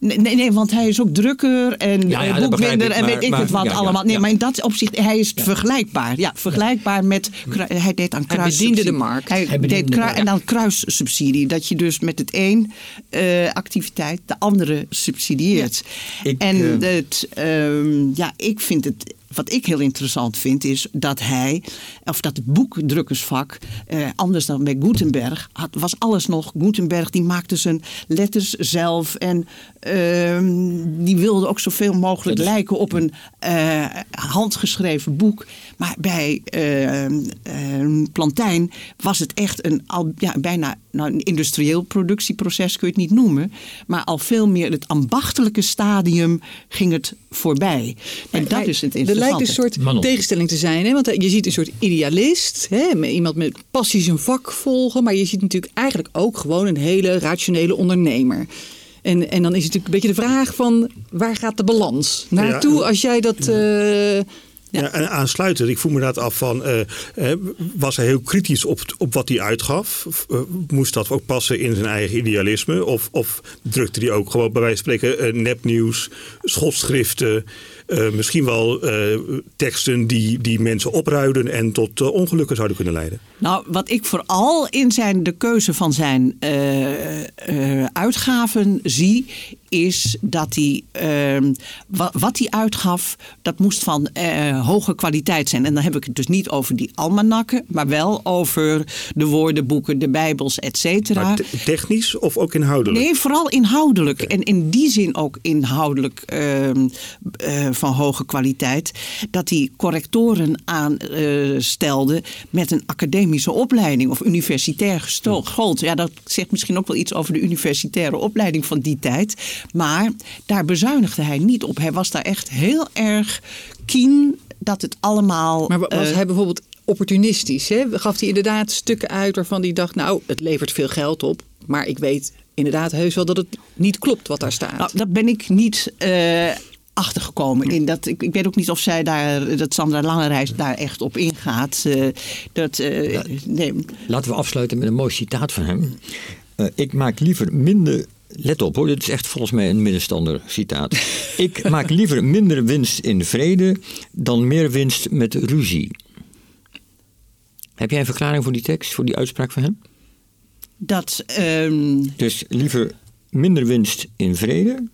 Speaker 7: Nee, nee, want hij is ook drukker en ja, ja, boekwinder en weet ik maar, het wat ja, allemaal. Nee, maar in dat opzicht, hij is vergelijkbaar. Ja, vergelijkbaar met, hij deed aan kruis.
Speaker 4: Hij bediende de markt.
Speaker 7: Hij, hij deed kru en dan kruissubsidie. Dat je dus met het een uh, activiteit de andere subsidieert. Ik, en uh, het, um, ja, ik vind het wat ik heel interessant vind, is dat hij, of dat het boekdrukkersvak, eh, anders dan bij Gutenberg, had, was alles nog. Gutenberg die maakte zijn letters zelf en ehm, die wilde ook zoveel mogelijk lijken op een eh, handgeschreven boek. Maar bij ehm, ehm, Plantijn was het echt een al, ja, bijna nou, een industrieel productieproces, kun je het niet noemen. Maar al veel meer het ambachtelijke stadium ging het voorbij. En dat is het interessante.
Speaker 4: Er lijkt een soort
Speaker 2: Manon.
Speaker 4: tegenstelling te zijn. Hè? Want eh, je ziet een soort idealist. Hè? Iemand met passie zijn vak volgen. Maar je ziet natuurlijk eigenlijk ook gewoon een hele rationele ondernemer. En, en dan is het natuurlijk een beetje de vraag van... waar gaat de balans naartoe als jij dat... eh,
Speaker 6: Ja. en aansluitend, ik voel me dat af van, eh, eh, was hij heel kritisch op, op wat hij uitgaf? Eh, moest dat ook passen in zijn eigen idealisme? Of, of drukte hij ook gewoon bij wijze van spreken nepnieuws, schotschriften, misschien wel teksten die, die mensen opruiden en tot ongelukken zouden kunnen leiden?
Speaker 7: Nou, wat ik vooral in zijn, de keuze van zijn uitgaven zie, is dat hij ehm, wa- wat hij uitgaf, dat moest van eh, hoge kwaliteit zijn. En dan heb ik het dus niet over die almanakken, maar wel over de woordenboeken, de bijbels, et cetera.
Speaker 6: Te- technisch of ook inhoudelijk?
Speaker 7: Nee, vooral inhoudelijk. En in die zin ook inhoudelijk ehm, eh, van hoge kwaliteit. Dat hij correctoren aanstelde met een academische opleiding of universitair geschoold. Ja, dat zegt misschien ook wel iets over de universitaire opleiding van die tijd. Maar daar bezuinigde hij niet op. Hij was daar echt heel erg keen dat het allemaal.
Speaker 4: Maar wa- was
Speaker 7: eh,
Speaker 4: hij bijvoorbeeld opportunistisch? Hè? Gaf hij inderdaad stukken uit waarvan hij dacht... nou, het levert veel geld op, maar ik weet inderdaad heus wel dat het niet klopt wat daar staat.
Speaker 7: Nou, dat ben ik niet eh, achtergekomen. In dat, ik, ik weet ook niet of zij daar, dat Sandra Langereis daar echt op ingaat. Eh, dat, eh, nee.
Speaker 2: Laten we afsluiten met een mooi citaat van hem. Eh, ik maak liever minder. Let op hoor, dit is echt volgens mij een middenstander citaat. Ik maak liever minder winst in vrede dan meer winst met ruzie. Heb jij een verklaring voor die tekst, voor die uitspraak van hem?
Speaker 7: Dat, ehm,
Speaker 2: Dus liever minder winst in vrede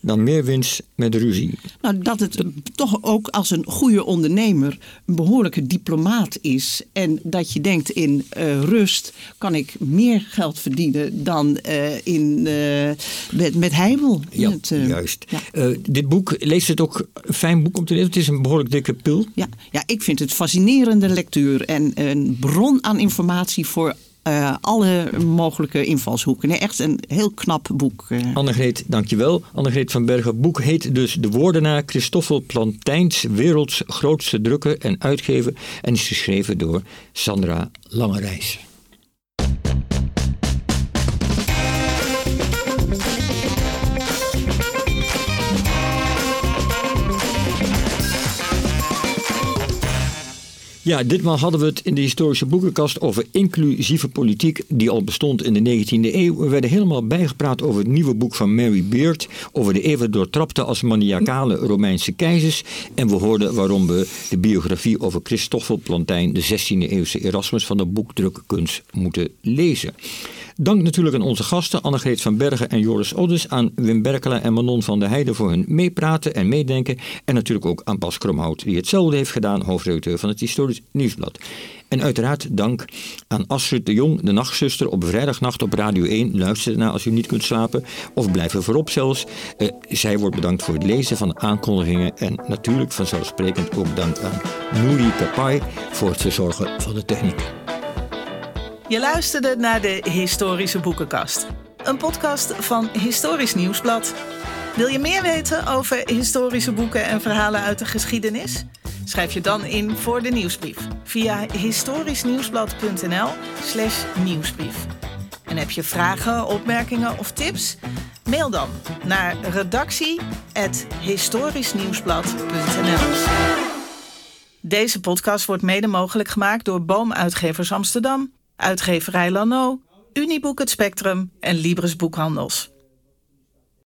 Speaker 2: dan meer winst met ruzie.
Speaker 7: nou, dat het toch ook als een goede ondernemer een behoorlijke diplomaat is. En dat je denkt in eh, rust kan ik meer geld verdienen dan eh, in, eh, met, met heibel.
Speaker 2: Ja,
Speaker 7: Het,
Speaker 2: juist.
Speaker 7: ja.
Speaker 2: Dit boek, leest het ook een fijn boek om te lezen? Het is een behoorlijk dikke pil.
Speaker 7: Ja, ja, ik vind het fascinerende lectuur en een bron aan informatie voor eh, alle mogelijke invalshoeken. Echt een heel knap boek. eh.
Speaker 2: Annegreet, dankjewel. Annegreet van Bergen. Boek heet dus De Woordenaar Christoffel Plantijns, werelds grootste drukker en uitgever. En is geschreven door Sandra Langerijs. Ja, ditmaal hadden we het in de historische boekenkast over inclusieve politiek die al bestond in de 19e eeuw. We werden helemaal bijgepraat over het nieuwe boek van Mary Beard, over de even doortrapte als maniacale Romeinse keizers. En we hoorden waarom we de biografie over Christoffel Plantijn, de 16e eeuwse Erasmus van de boekdrukkunst, moeten lezen. Dank natuurlijk aan onze gasten Annegreet van Bergen en Joris Oddes, aan Wim Berkela en Manon van der Heijden voor hun meepraten en meedenken. En natuurlijk ook aan Bas Kromhout, die hetzelfde heeft gedaan, hoofdredacteur van het Historisch Nieuwsblad. En uiteraard dank aan Astrid de Jong, de nachtzuster op vrijdagnacht op Radio 1. Luister ernaar als u niet kunt slapen of blijf er voorop zelfs. Eh, zij wordt bedankt voor het lezen van de aankondigingen en natuurlijk vanzelfsprekend ook dank aan Nouri Kapai voor het verzorgen van de techniek.
Speaker 1: Je luisterde naar de Historische Boekenkast. Een podcast van Historisch Nieuwsblad. Wil je meer weten over historische boeken en verhalen uit de geschiedenis? Schrijf je dan in voor de nieuwsbrief via historischnieuwsblad.nl slash nieuwsbrief. En heb je vragen, opmerkingen of tips? Mail dan naar redactie.historischnieuwsblad.nl Deze podcast wordt mede mogelijk gemaakt door Boomuitgevers Amsterdam, Uitgeverij Lano, Uniboek Het Spectrum en Libris Boekhandels.